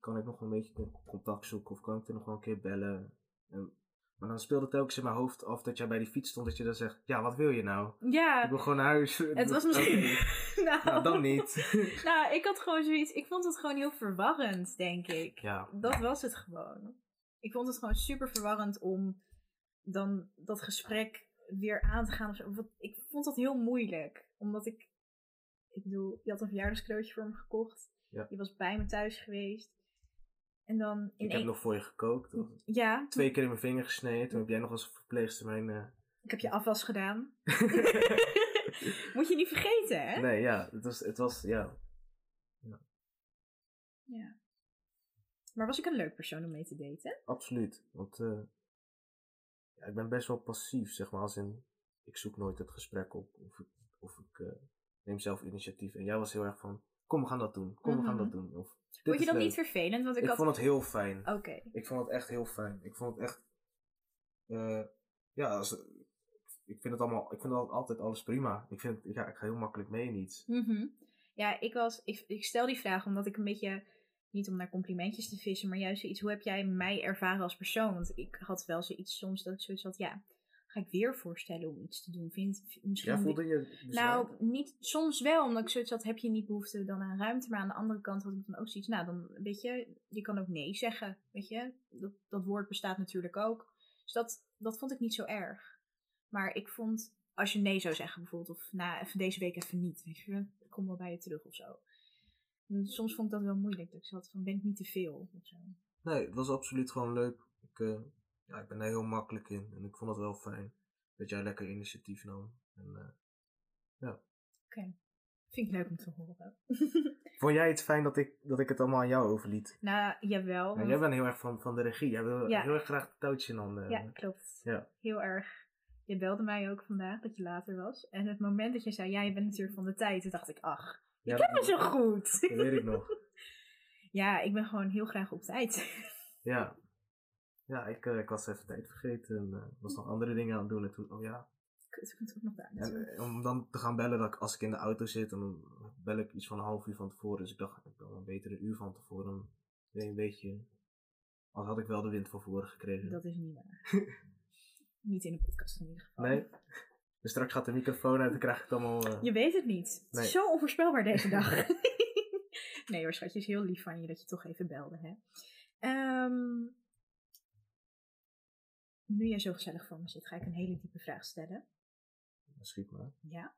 kan ik nog een beetje con- contact zoeken. Of kan ik er nog wel een keer bellen. En, maar dan speelde het telkens in mijn hoofd af dat jij bij die fiets stond. Dat je dan zegt, ja, wat wil je nou? Ik Ja, wil gewoon naar huis. het was misschien... [LAUGHS] Nou, Nou, dan niet. [LAUGHS] nou, ik had gewoon zoiets... Ik vond het gewoon heel verwarrend, denk ik. ja, Dat was het gewoon. Ik vond het gewoon super verwarrend om dan dat gesprek weer aan te gaan. Of zo. Ik vond dat heel moeilijk. Omdat ik, ik bedoel, je had een verjaardagscadeautje voor me gekocht. Ja. Je was bij me thuis geweest. En dan in ik heb nog voor je gekookt. Ja, Twee keer in mijn vinger gesneden. Toen heb jij nog als verpleegster mijn... eh, ik heb je afwas gedaan. [LAUGHS] Moet je niet vergeten, hè? nee, ja. Het was, het was, ja. Ja. Maar was ik een leuk persoon om mee te daten? Absoluut. Want eh, ja, ik ben best wel passief, zeg maar. Als in, ik zoek nooit het gesprek op. Of ik, of ik eh, neem zelf initiatief. En jij was heel erg van, kom we gaan dat doen. Kom we gaan Mhm. dat doen. Of, Vond je dat leuk. niet vervelend? Want ik, Ik had... vond het heel fijn. Oké. Ik vond het echt heel fijn. Ik vond het echt... eh, ja, als, ik vind het allemaal... Ik vind al- altijd alles prima. Ik vind, ja, ik ga heel makkelijk mee in iets. Mhm. Ja, ik, was, ik, ik stel die vraag omdat ik een beetje, niet om naar complimentjes te vissen, maar juist zoiets, hoe heb jij mij ervaren als persoon? Want ik had wel zoiets soms dat ik zoiets had, ja, ga ik weer voorstellen om iets te doen? Vind, misschien Ja, voelde je nou, niet, soms wel, omdat ik zoiets had, heb je niet behoefte dan aan ruimte, maar aan de andere kant had ik dan ook zoiets, nou, dan weet je, je kan ook nee zeggen, weet je, dat, dat woord bestaat natuurlijk ook. Dus dat, dat vond ik niet zo erg. Maar ik vond, als je nee zou zeggen bijvoorbeeld, of nou, even deze week even niet, weet je, ik kom wel bij je terug of zo. En soms vond ik dat wel moeilijk, dat ik zat van, ben ik niet te veel of zo. Nee, het was absoluut gewoon leuk. Ik, eh, ja, ik ben daar heel makkelijk in. En ik vond het wel fijn dat jij lekker initiatief nam. En, eh, Vind ik leuk om te horen. [LAUGHS] vond jij het fijn dat ik, dat ik het allemaal aan jou overliet? nou, jawel. Ja, want- jij bent heel erg van, van de regie. Jij wil Ja. heel erg graag het touwtje in handen Ja, hebben. klopt. Ja. Heel erg. Je belde mij ook vandaag dat je later was. En het moment dat je zei, ja, je bent natuurlijk van de tijd, toen dacht ik, ach, Ja, ik ken me zo goed. Dat weet ik nog. [LAUGHS] Ja, ik ben gewoon heel graag op tijd. Ja. [LAUGHS] Ja, ik, eh, ik was even tijd vergeten en eh, was nog andere dingen aan het doen. En toen, oh ja. Kut, ik moet ook nog daar En, eh, om dan te gaan bellen dat ik, als ik in de auto zit, dan bel ik iets van een half uur van tevoren. Dus ik dacht, ik bel een beter een uur van tevoren. Je een beetje... Als had ik wel de wind van voren gekregen. Dat is niet waar. [LAUGHS] niet in de podcast in ieder geval. Nee. Dus straks gaat de microfoon uit en krijg ik het allemaal... Je weet het niet. Het is zo onvoorspelbaar deze [LAUGHS] dag. [LAUGHS] nee hoor, schatje, is heel lief van je dat je toch even belde. Hè? Ehm, nu jij zo gezellig voor me zit, ga ik een hele diepe vraag stellen. Schiet maar. Ja.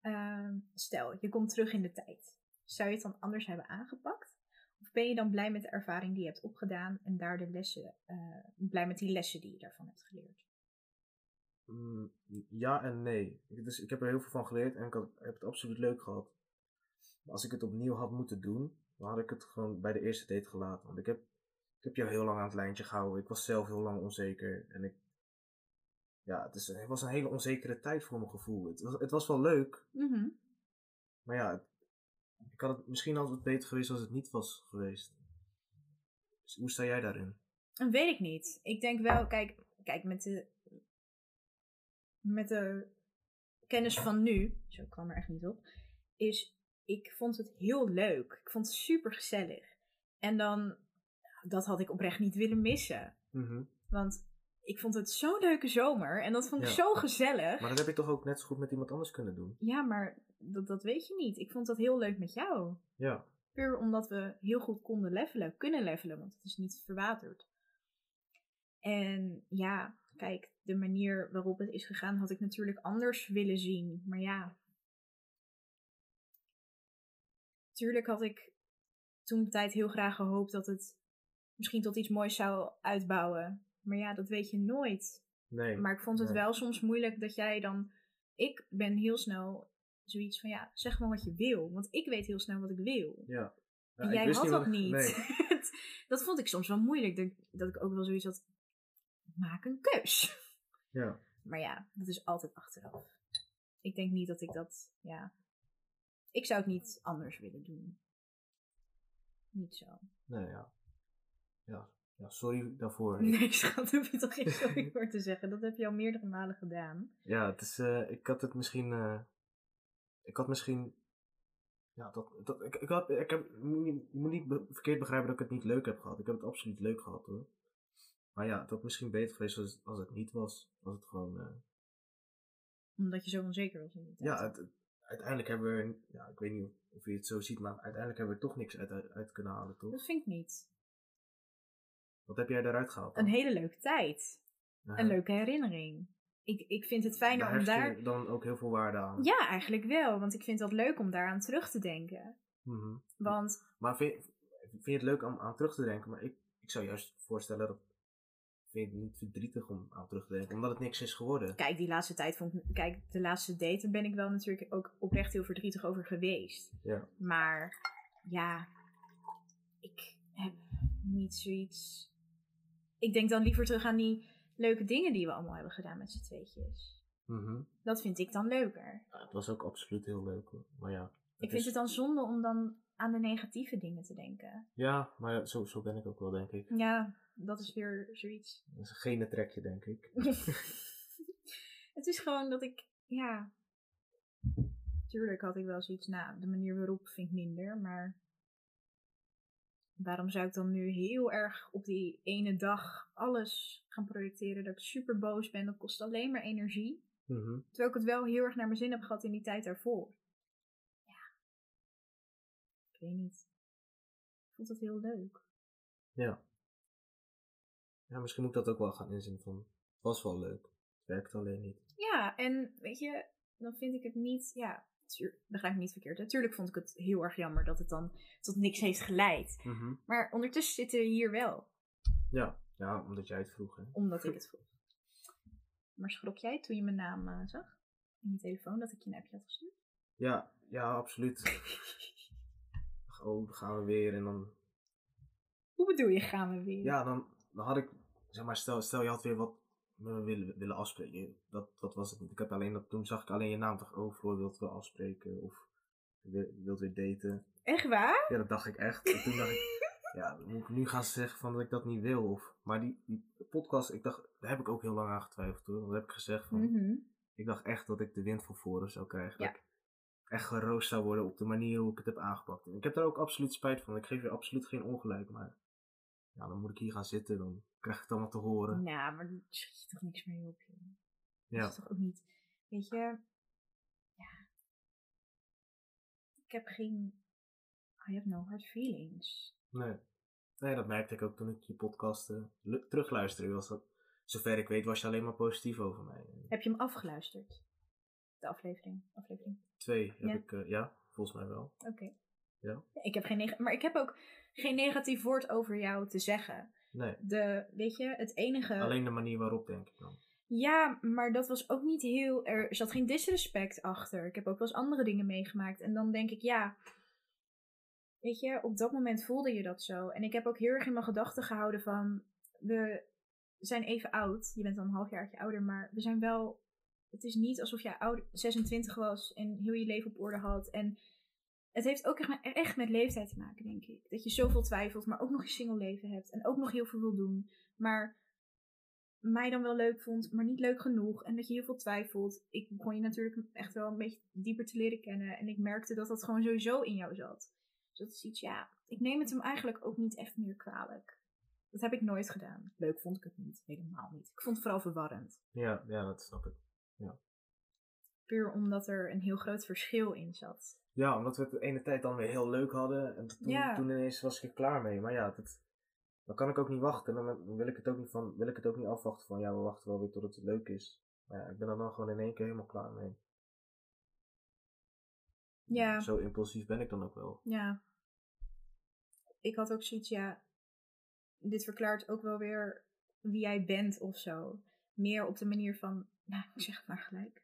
Ehm, stel, je komt terug in de tijd. Zou je het dan anders hebben aangepakt? Of ben je dan blij met de ervaring die je hebt opgedaan en daar de lessen, eh, blij met die lessen die je daarvan hebt geleerd? Mm, ja en nee. Ik, dus ik heb er heel veel van geleerd en ik had, heb het absoluut leuk gehad. Maar als ik het opnieuw had moeten doen, dan had ik het gewoon bij de eerste date gelaten. Want ik heb, ik heb jou heel lang aan het lijntje gehouden. Ik was zelf heel lang onzeker. En ik, ja, het, is, het was een hele onzekere tijd voor mijn gevoel. Het was, het was wel leuk, Mhm. maar ja, het- ik had het, misschien het beter geweest als het niet was geweest. Dus hoe sta jij daarin? Dat weet ik niet. Ik denk wel, kijk, kijk met, de, met de kennis van nu, zo kwam er echt niet op, is ik vond het heel leuk. Ik vond het super gezellig. En dan, dat had ik oprecht niet willen missen. Mhm. Want ik vond het zo'n leuke zomer en dat vond ik Ja. zo gezellig. Maar dat heb je toch ook net zo goed met iemand anders kunnen doen? Ja, maar dat, dat weet je niet. Ik vond dat heel leuk met jou. Ja. Puur omdat we heel goed konden levelen, kunnen levelen, want het is niet verwaterd. En ja, kijk, de manier waarop het is gegaan had ik natuurlijk anders willen zien. Maar ja. Tuurlijk had ik toen de tijd heel graag gehoopt dat het misschien tot iets moois zou uitbouwen. Maar ja, dat weet je nooit. Nee. Maar ik vond het Nee. wel soms moeilijk dat jij dan. Ik ben heel snel zoiets van ja, zeg maar wat je wil. Want ik weet heel snel wat ik wil. Ja. Ja, En jij had dat ik- niet. Nee. [LAUGHS] dat vond ik soms wel moeilijk. Dat, dat ik ook wel zoiets had. Maak een keus. Ja. Maar ja, dat is altijd achteraf. Ik denk niet dat ik dat. Ja. Ik zou het niet anders willen doen. Niet zo. Nee, ja. Ja, ja sorry daarvoor. [LAUGHS] Nee, schat, hoef je toch geen sorry voor te zeggen. Dat heb je al meerdere malen gedaan. Ja, het is, eh, ik had het misschien, eh, ik had misschien, ja, dat, dat, ik, ik, had, ik heb, je moet niet, je moet niet be- verkeerd begrijpen dat ik het niet leuk heb gehad. Ik heb het absoluut leuk gehad hoor. Maar ja, het had misschien beter geweest als, het- als het niet was. Als het gewoon, eh, Omdat je zo onzeker was in die tijd. ja, het, uiteindelijk hebben we, ja, ik weet niet of je het zo ziet, maar uiteindelijk hebben we er toch niks uit, uit, uit kunnen halen, toch? Dat vind ik niet. Wat heb jij daaruit gehaald dan? Een hele leuke tijd. Ja, Een leuke herinnering. Ik, ik vind het fijner daar om daar... je dan ook heel veel waarde aan. Ja, eigenlijk wel. Want ik vind dat leuk om daaraan terug te denken. Mhm. Want Maar vind, vind je het leuk om aan terug te denken? Maar ik, ik zou juist voorstellen dat. Vind het niet verdrietig om aan terug te denken? Omdat het niks is geworden. kijk, die laatste tijd vond ik... Kijk, de laatste date ben ik wel natuurlijk ook oprecht heel verdrietig over geweest. Ja. Maar ja, ik heb niet zoiets... Ik denk dan liever terug aan die leuke dingen die we allemaal hebben gedaan met z'n tweetjes. Mhm. Dat vind ik dan leuker. Ja, het was ook absoluut heel leuk hoor. Maar ja. Ik is- vind het dan zonde om dan aan de negatieve dingen te denken. Ja, maar zo, zo ben ik ook wel, denk ik. Ja, dat is weer zoiets. Dat is een gene trekje, denk ik. [LAUGHS] [LAUGHS] het is gewoon dat ik, ja. Tuurlijk had ik wel zoiets, nou, de manier waarop vind ik minder, maar. Waarom zou ik dan nu heel erg op die ene dag alles gaan projecteren? Dat ik super boos ben, dat kost alleen maar energie. Mhm. Terwijl ik het wel heel erg naar mijn zin heb gehad in die tijd daarvoor. Ja. Ik weet niet. Ik vond het heel leuk. Ja. Ja, misschien moet ik dat ook wel gaan inzien van. Het was wel leuk. Het werkt alleen niet. Ja, en weet je, dan vind ik het niet, ja, begrijp me niet verkeerd. Natuurlijk vond ik het heel erg jammer dat het dan tot niks heeft geleid. Mhm. Maar ondertussen zitten we hier wel, Ja. ja, omdat jij het vroeg. Hè. omdat ik het vroeg. Maar schrok jij toen je mijn naam eh, zag? In je telefoon, dat ik je een appje had gestuurd? Ja, ja, absoluut. [LAUGHS] oh, dan gaan we weer en dan Hoe bedoel je, gaan we weer? Ja, dan, dan had ik, zeg maar, stel, stel je had weer wat willen, willen afspreken. Dat, dat was het niet. Ik heb alleen dat, toen zag ik alleen je naam, dacht, oh, Floor wilt wel afspreken. Of wilt weer daten. Echt waar? Ja, dat dacht ik echt. En toen dacht ik, [LAUGHS] ja, moet ik nu gaan zeggen van dat ik dat niet wil? Of, maar die, die podcast, ik dacht, daar heb ik ook heel lang aan getwijfeld hoor. Dat heb ik gezegd van, Mhm. ik dacht echt dat ik de wind van voren zou krijgen. Ja. Dat ik echt geroost zou worden op de manier hoe ik het heb aangepakt. En ik heb daar ook absoluut spijt van. Ik geef je absoluut geen ongelijk, maar ja, dan moet ik hier gaan zitten. Dan krijg ik het allemaal te horen. Nou, maar dan schiet je toch niks meer op, joh. Dat Ja, is toch ook niet... Weet je... Ja... Ik heb geen... I have no hard feelings. nee. Nee, dat merkte ik ook toen ik je podcast lu- terugluisterde. Was dat, zover ik weet was je alleen maar positief over mij. Heb je hem afgeluisterd? De aflevering? Aflevering. Twee heb Ja. ik, eh, ja, volgens mij wel. Oké. Ja. Ik heb geen neg- maar ik heb ook geen negatief woord over jou te zeggen. Nee, De, weet je, het enige... alleen de manier waarop denk ik dan. Ja, maar dat was ook niet heel... Er zat geen disrespect achter. Ik heb ook wel eens andere dingen meegemaakt. En dan denk ik, ja... Weet je, op dat moment voelde je dat zo. En ik heb ook heel erg in mijn gedachten gehouden van... We zijn even oud. Je bent dan een halfjaartje ouder, maar we zijn wel... Het is niet alsof jij ouder, 26 was en heel je leven op orde had. En het heeft ook echt met, echt met leeftijd te maken, denk ik. Dat je zoveel twijfelt, maar ook nog je single leven hebt. En ook nog heel veel wil doen. Maar mij dan wel leuk vond, maar niet leuk genoeg. En dat je heel veel twijfelt. Ik begon je natuurlijk echt wel een beetje dieper te leren kennen. En ik merkte dat dat gewoon sowieso in jou zat. Dus dat is iets, ja, ik neem het hem eigenlijk ook niet echt meer kwalijk. Dat heb ik nooit gedaan. Leuk vond ik het niet, helemaal niet. Ik vond het vooral verwarrend. Ja, ja, dat snap ik. Puur omdat er een heel groot verschil in zat. Ja, omdat we het de ene tijd dan weer heel leuk hadden. En toen, Ja. toen ineens was ik er klaar mee. Maar ja, dat, dan kan ik ook niet wachten. Dan dan wil ik het ook niet, van, wil ik het ook niet afwachten van ja, we wachten wel weer tot het leuk is. Maar ja, ik ben er dan gewoon in één keer helemaal klaar mee. Ja. Zo impulsief ben ik dan ook wel. Ja. Ik had ook zoiets, ja, dit verklaart ook wel weer wie jij bent of zo. Meer op de manier van, [LAUGHS] nou, ik zeg het maar gelijk.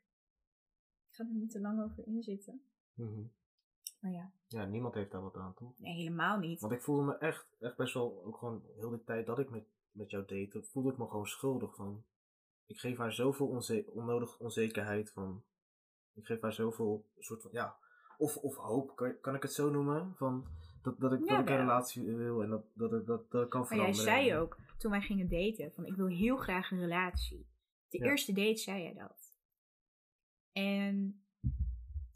Ik ga er niet te lang over inzitten. Mhm. Maar ja, Ja, niemand heeft daar wat aan, toch? nee, helemaal niet. Want ik voelde me echt, echt best wel, ook gewoon heel de tijd dat ik met, met jou date, voelde ik me gewoon schuldig van. Ik geef haar zoveel onze onnodig onzekerheid van. Ik geef haar zoveel soort van, ja, of, of hoop, kan, kan ik het zo noemen? Van, dat, dat, ik, Ja, dat ik een relatie wil en dat, dat, dat, dat, kan Maar jij veranderen. zei ook, toen wij gingen daten, van ik wil heel graag een relatie. De Ja. eerste date zei jij dat. En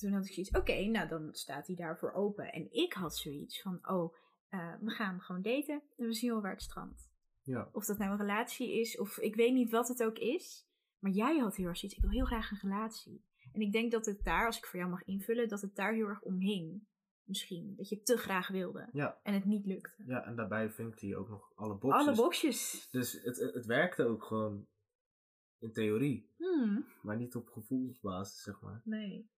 toen had ik zoiets, oké, nou dan staat hij daarvoor open. En ik had zoiets van, oh, eh, we gaan gewoon daten en we zien wel waar het strandt. Ja, Of dat nou een relatie is, of ik weet niet wat het ook is. Maar jij had heel erg zoiets, ik wil heel graag een relatie. En ik denk dat het daar, als ik voor jou mag invullen, dat het daar heel erg om hing. Misschien, dat je te graag wilde ja, en het niet lukte. ja, en daarbij vinkt hij ook nog alle boxes. Alle boxjes. Dus het, het, het werkte ook gewoon in theorie, Hmm. maar niet op gevoelsbasis, zeg maar. Nee.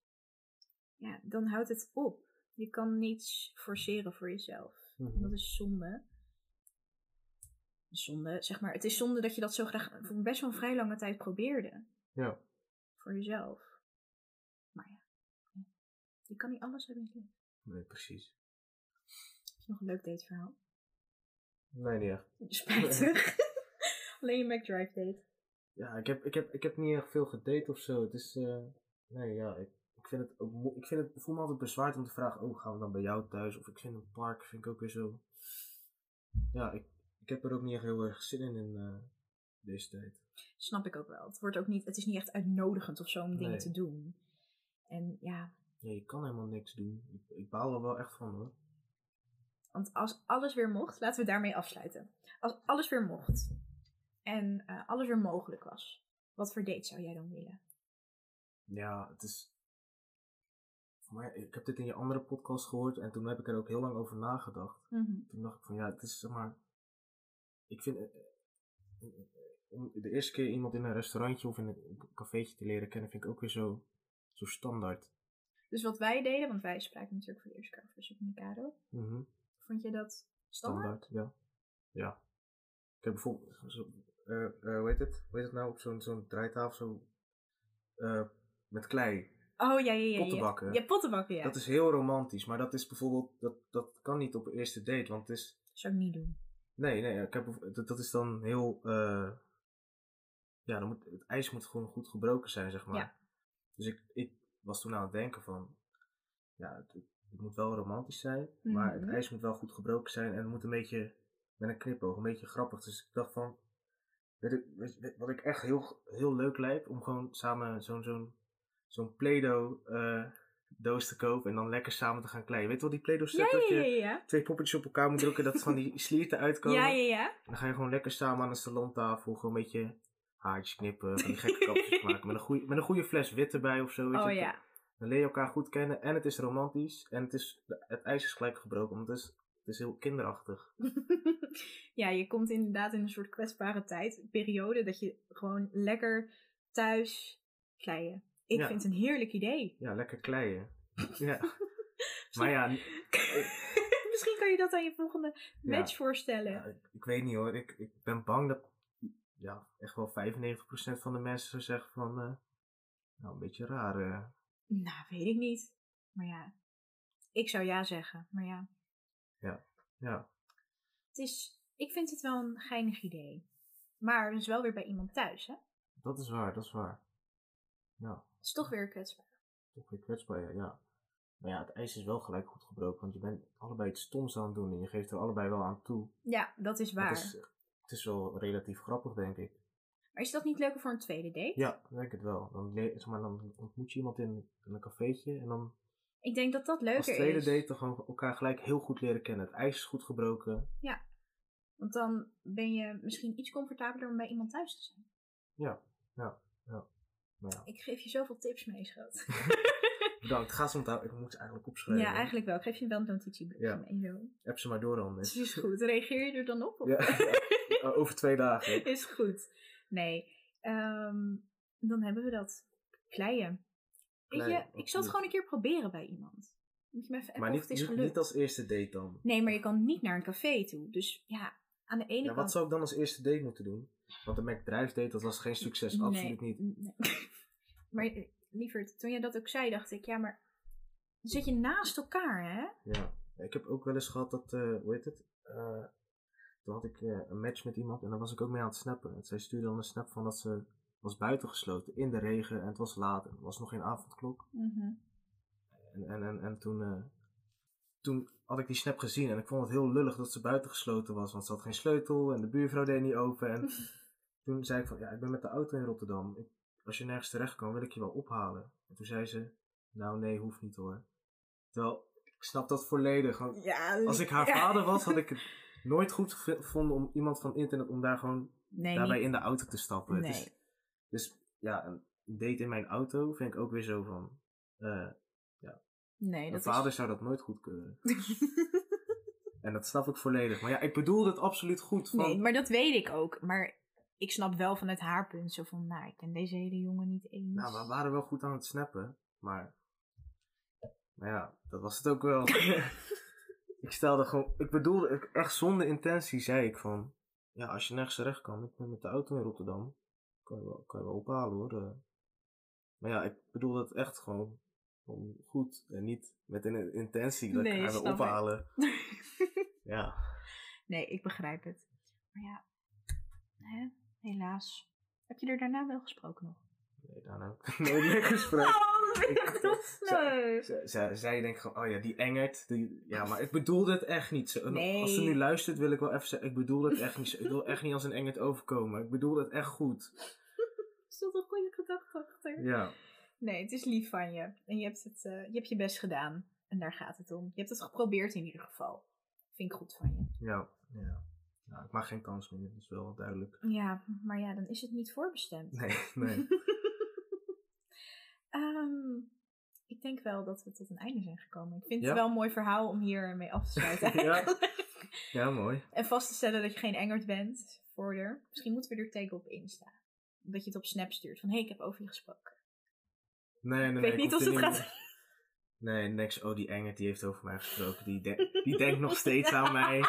Ja, dan houdt het op. Je kan niets forceren voor jezelf. Mhm. Dat is zonde. Zonde, zeg maar. Het is zonde dat je dat zo graag voor best wel een vrij lange tijd probeerde. Ja. Voor jezelf. Maar ja. Je kan niet alles hebben in. Nee, precies. is nog een leuk dateverhaal. Nee, niet echt. Spijtig. [LAUGHS] Alleen je McDrive date. Ja, ik heb, ik, heb, ik heb niet echt veel gedate of zo. Het is, eh, nee, ja, ik vind het ook, ik vind het, ik voel me altijd bezwaard om te vragen, oh, gaan we dan bij jou thuis? Of ik vind een park, vind ik ook weer zo. Ja, ik, ik heb er ook niet echt heel erg zin in, in eh, deze tijd. Snap ik ook wel. Het, wordt ook niet, het is niet echt uitnodigend of zo om dingen Nee. te doen. En ja, Ja, je kan helemaal niks doen. Ik, ik baal er wel echt van hoor. Want als alles weer mocht, laten we daarmee afsluiten. Als alles weer mocht en eh, alles weer mogelijk was, wat voor date zou jij dan willen? Ja, het is. Mij, ik heb dit in je andere podcast gehoord en toen heb ik er ook heel lang over nagedacht. Toen dacht ik van ja, het is zeg maar. Ik vind. eh, eh, Om de eerste keer iemand in een restaurantje of in een, cafeetje te leren kennen, vind ik ook weer zo, zo standaard. Dus wat wij deden, want wij spraken natuurlijk voor de eerste keer over supermercado. Mhm. Vond je dat standaard? Standaard, ja. Ja. Ik heb bijvoorbeeld. Zo, eh, hoe heet het? Hoe heet het nou? Op zo'n zo'n draaitafel zo. met klei. Oh ja, ja, ja. Pottenbakken. Ja, pottenbakken, ja. Dat is heel romantisch, maar dat is bijvoorbeeld. Dat, dat kan niet op eerste date, want het is. Zou ik niet doen. Nee, nee, ik heb, dat, dat is dan heel. eh, ja, dan moet, het ijs moet gewoon goed gebroken zijn, zeg maar. Ja. Dus ik, ik was toen aan het denken van. ja, het, het moet wel romantisch zijn, maar het Mhm. ijs moet wel goed gebroken zijn en het moet een beetje met een knipoog, een beetje grappig. Dus ik dacht van, weet je- wat ik echt heel, heel leuk lijkt, om gewoon samen zo'n zo'n zo'n Play-Doh eh, doos te kopen en dan lekker samen te gaan kleien. Weet je wel, die Play-Doh set Ja, dat ja, je ja, ja. twee poppetjes op elkaar moet drukken, dat van die [LAUGHS] slierten uitkomen. Ja, ja, ja. En dan ga je gewoon lekker samen aan een salontafel gewoon een beetje haartjes knippen, van die gekke [LAUGHS] kapjes maken. Met een, goeie, met een goede fles wit erbij of zo. Weet Oh je. ja. Dan leer je elkaar goed kennen en het is romantisch. En het, is, het ijs is gelijk gebroken, want het is, het is heel kinderachtig. [LAUGHS] ja, je komt inderdaad in een soort kwetsbare tijd, periode, dat je gewoon lekker thuis kleien. Ik Ja. vind het een heerlijk idee. Ja, lekker kleien. [LAUGHS] ja. Maar ja, [LAUGHS] Misschien kan je dat aan je volgende Ja. match voorstellen. ja, ik, ik weet niet hoor. Ik, ik ben bang dat ja, echt wel 95% van de mensen zou zeggen van... eh, nou, een beetje raar. eh. Nou, weet ik niet. Maar ja, ik zou ja zeggen. Maar ja, ja, het is, ik vind het wel een geinig idee. Maar dus wel weer bij iemand thuis, hè? dat is waar, dat is waar. Ja. Het is toch weer kwetsbaar. Toch weer kwetsbaar, ja. ja. Maar ja, het ijs is wel gelijk goed gebroken, want je bent allebei het stoms aan het doen en je geeft er allebei wel aan toe. Ja, dat is waar. Het is, het is wel relatief grappig, denk ik. Maar is dat niet leuker voor een tweede date? Ja, ik denk het wel. Dan, zeg maar, dan ontmoet je iemand in, in een cafeetje en dan Ik denk dat dat leuker als tweede is. date dan elkaar gelijk heel goed leren kennen. Het ijs is goed gebroken. Want dan ben je misschien iets comfortabeler om bij iemand thuis te zijn. Ja, ja, ja. Ja, Ik geef je zoveel tips mee, schat. [LAUGHS] bedankt. Ga ze onthouden. Ik moet ze eigenlijk opschrijven. ja, eigenlijk wel. Ik geef je wel een notitiebriefje Ja. mee zo. App ze maar door dan. Dus is goed. Reageer je er dan op? Ja, ja. over twee dagen. [LAUGHS] is goed. Nee. ehm, dan hebben we dat. Kleien. Weet je, ik zal het gewoon een keer proberen bij iemand. Moet je me even Maar niet, is niet, gelukt. niet als eerste date dan. Nee, maar je kan niet naar een café toe. Dus ja, aan de ene Ja, kant... wat zou ik dan als eerste date moeten doen? Want de McDrive date, dat was geen succes. Absoluut niet. nee. [LAUGHS] maar eh, lieverd, toen jij dat ook zei, dacht ik, ja, maar zit je naast elkaar, hè? Ja. Ik heb ook wel eens gehad dat, eh, hoe heet het? Eh, toen had ik een match met iemand en daar was ik ook mee aan het snappen. En zij stuurde dan een snap van dat ze was buitengesloten in de regen en het was laat en er was nog geen avondklok. Mhm. En, en, en, en toen, toen had ik die snap gezien en ik vond het heel lullig dat ze buitengesloten was, want ze had geen sleutel en de buurvrouw deed niet open. En [LAUGHS] toen zei ik van, ja, ik ben met de auto in Rotterdam. Ik, als je nergens terecht kan, wil ik je wel ophalen. En toen zei ze, nou nee, hoeft niet hoor. Terwijl, ik snap dat volledig. Want Ja, als ik haar ja. vader was, had ik het [LAUGHS] nooit goed gev- gevonden om iemand van internet om daar gewoon Nee, daarbij niet- in de auto te stappen. Nee. is- dus ja, een date in mijn auto vind ik ook weer zo van. eh, nee, mijn vader zou dat nooit goedkeuren. [LAUGHS] En dat snap ik volledig. Maar ja, ik bedoel het absoluut goed. Van, Nee, maar dat weet ik ook. Maar ik snap wel vanuit haar punt zo van, nou, ik ken deze hele jongen niet eens. Nou, we waren wel goed aan het snappen. Maar. Maar ja, dat was het ook wel. [LAUGHS] ik stelde gewoon. Ik bedoelde ik- echt zonder intentie, zei ik van. Ja, als je nergens terecht kan, ik ben met de auto in Rotterdam. Kan je wel, kan je wel ophalen hoor. eh. Maar ja, ik bedoelde het echt gewoon. gewoon goed. En niet met een intentie dat Nee, ik haar wil ophalen. [LAUGHS] Ja. nee, ik begrijp het. Maar ja, hè, helaas. Heb je er daarna wel gesproken nog? Nee, daarna heb ik nooit meer gesproken. [LAUGHS] Oh, dat vind ik toch sneu. Zij, zij, zij denkt gewoon, oh ja, die Engert. Die, ja, maar ik bedoelde het echt niet zo. Nee. Als ze nu luistert, wil ik wel even zeggen, ik bedoel het echt niet zo. Ik wil [LAUGHS] echt niet als een Engert overkomen. Ik bedoel het echt goed. [LAUGHS] Er zat een goede gedachte achter. Ja, Nee, het is lief van je. En je hebt, het, eh, je hebt je best gedaan. En daar gaat het om. Je hebt het geprobeerd in ieder geval. Vind ik goed van je. ja, ja. Nou, ik maak geen kans meer, dat is wel duidelijk. Ja, maar ja, dan is het niet voorbestemd. Nee, [LAUGHS] nee. Ehm, ik denk wel dat we tot een einde zijn gekomen. Ik vind Ja? het wel een mooi verhaal om hier mee af te sluiten. [LAUGHS] [LAUGHS] Ja. Ja, mooi. En vast te stellen dat je geen Engert bent. Voordeur. Misschien moeten we er teken op Insta. Dat je het op Snap stuurt. Van, hé, hey, ik heb over je gesproken. Nee, nee, Ik nee. weet niet of het gaat... Nee, niks. Oh, die Engert die heeft over mij gesproken. Die, de- die denkt nog steeds aan mij.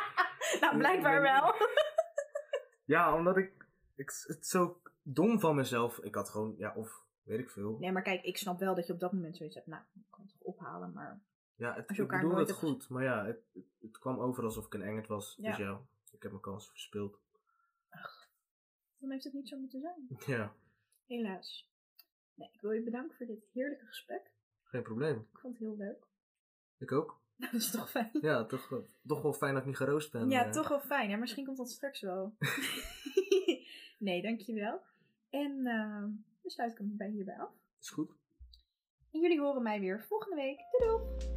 [LAUGHS] nou, blijkbaar wel. [LAUGHS] Ja, omdat ik, ik het zo dom van mezelf. Ik had gewoon, ja, of weet ik veel. Nee, maar kijk, ik snap wel dat je op dat moment zoiets hebt. Nou, ik kan het toch ophalen, maar... Ja, het, ik bedoel nooit het hebt goed, maar ja, het, kwam over alsof ik een engert was. Ja. Dus ja, ik heb mijn kans verspeeld. Dan heeft het niet zo moeten zijn. [LAUGHS] Ja, Helaas. Nee, ik wil je bedanken voor dit heerlijke gesprek. geen probleem. Ik vond het heel leuk. Ik ook. [LAUGHS] Dat is toch fijn. Ja, toch, wel- toch wel fijn dat ik niet geroost ben. Ja, eh. toch wel fijn. Ja, misschien komt dat straks wel. [LAUGHS] nee, dankjewel. En eh, dan sluit ik hem bij hierbij af. Is goed. En jullie horen mij weer volgende week. Doei doei!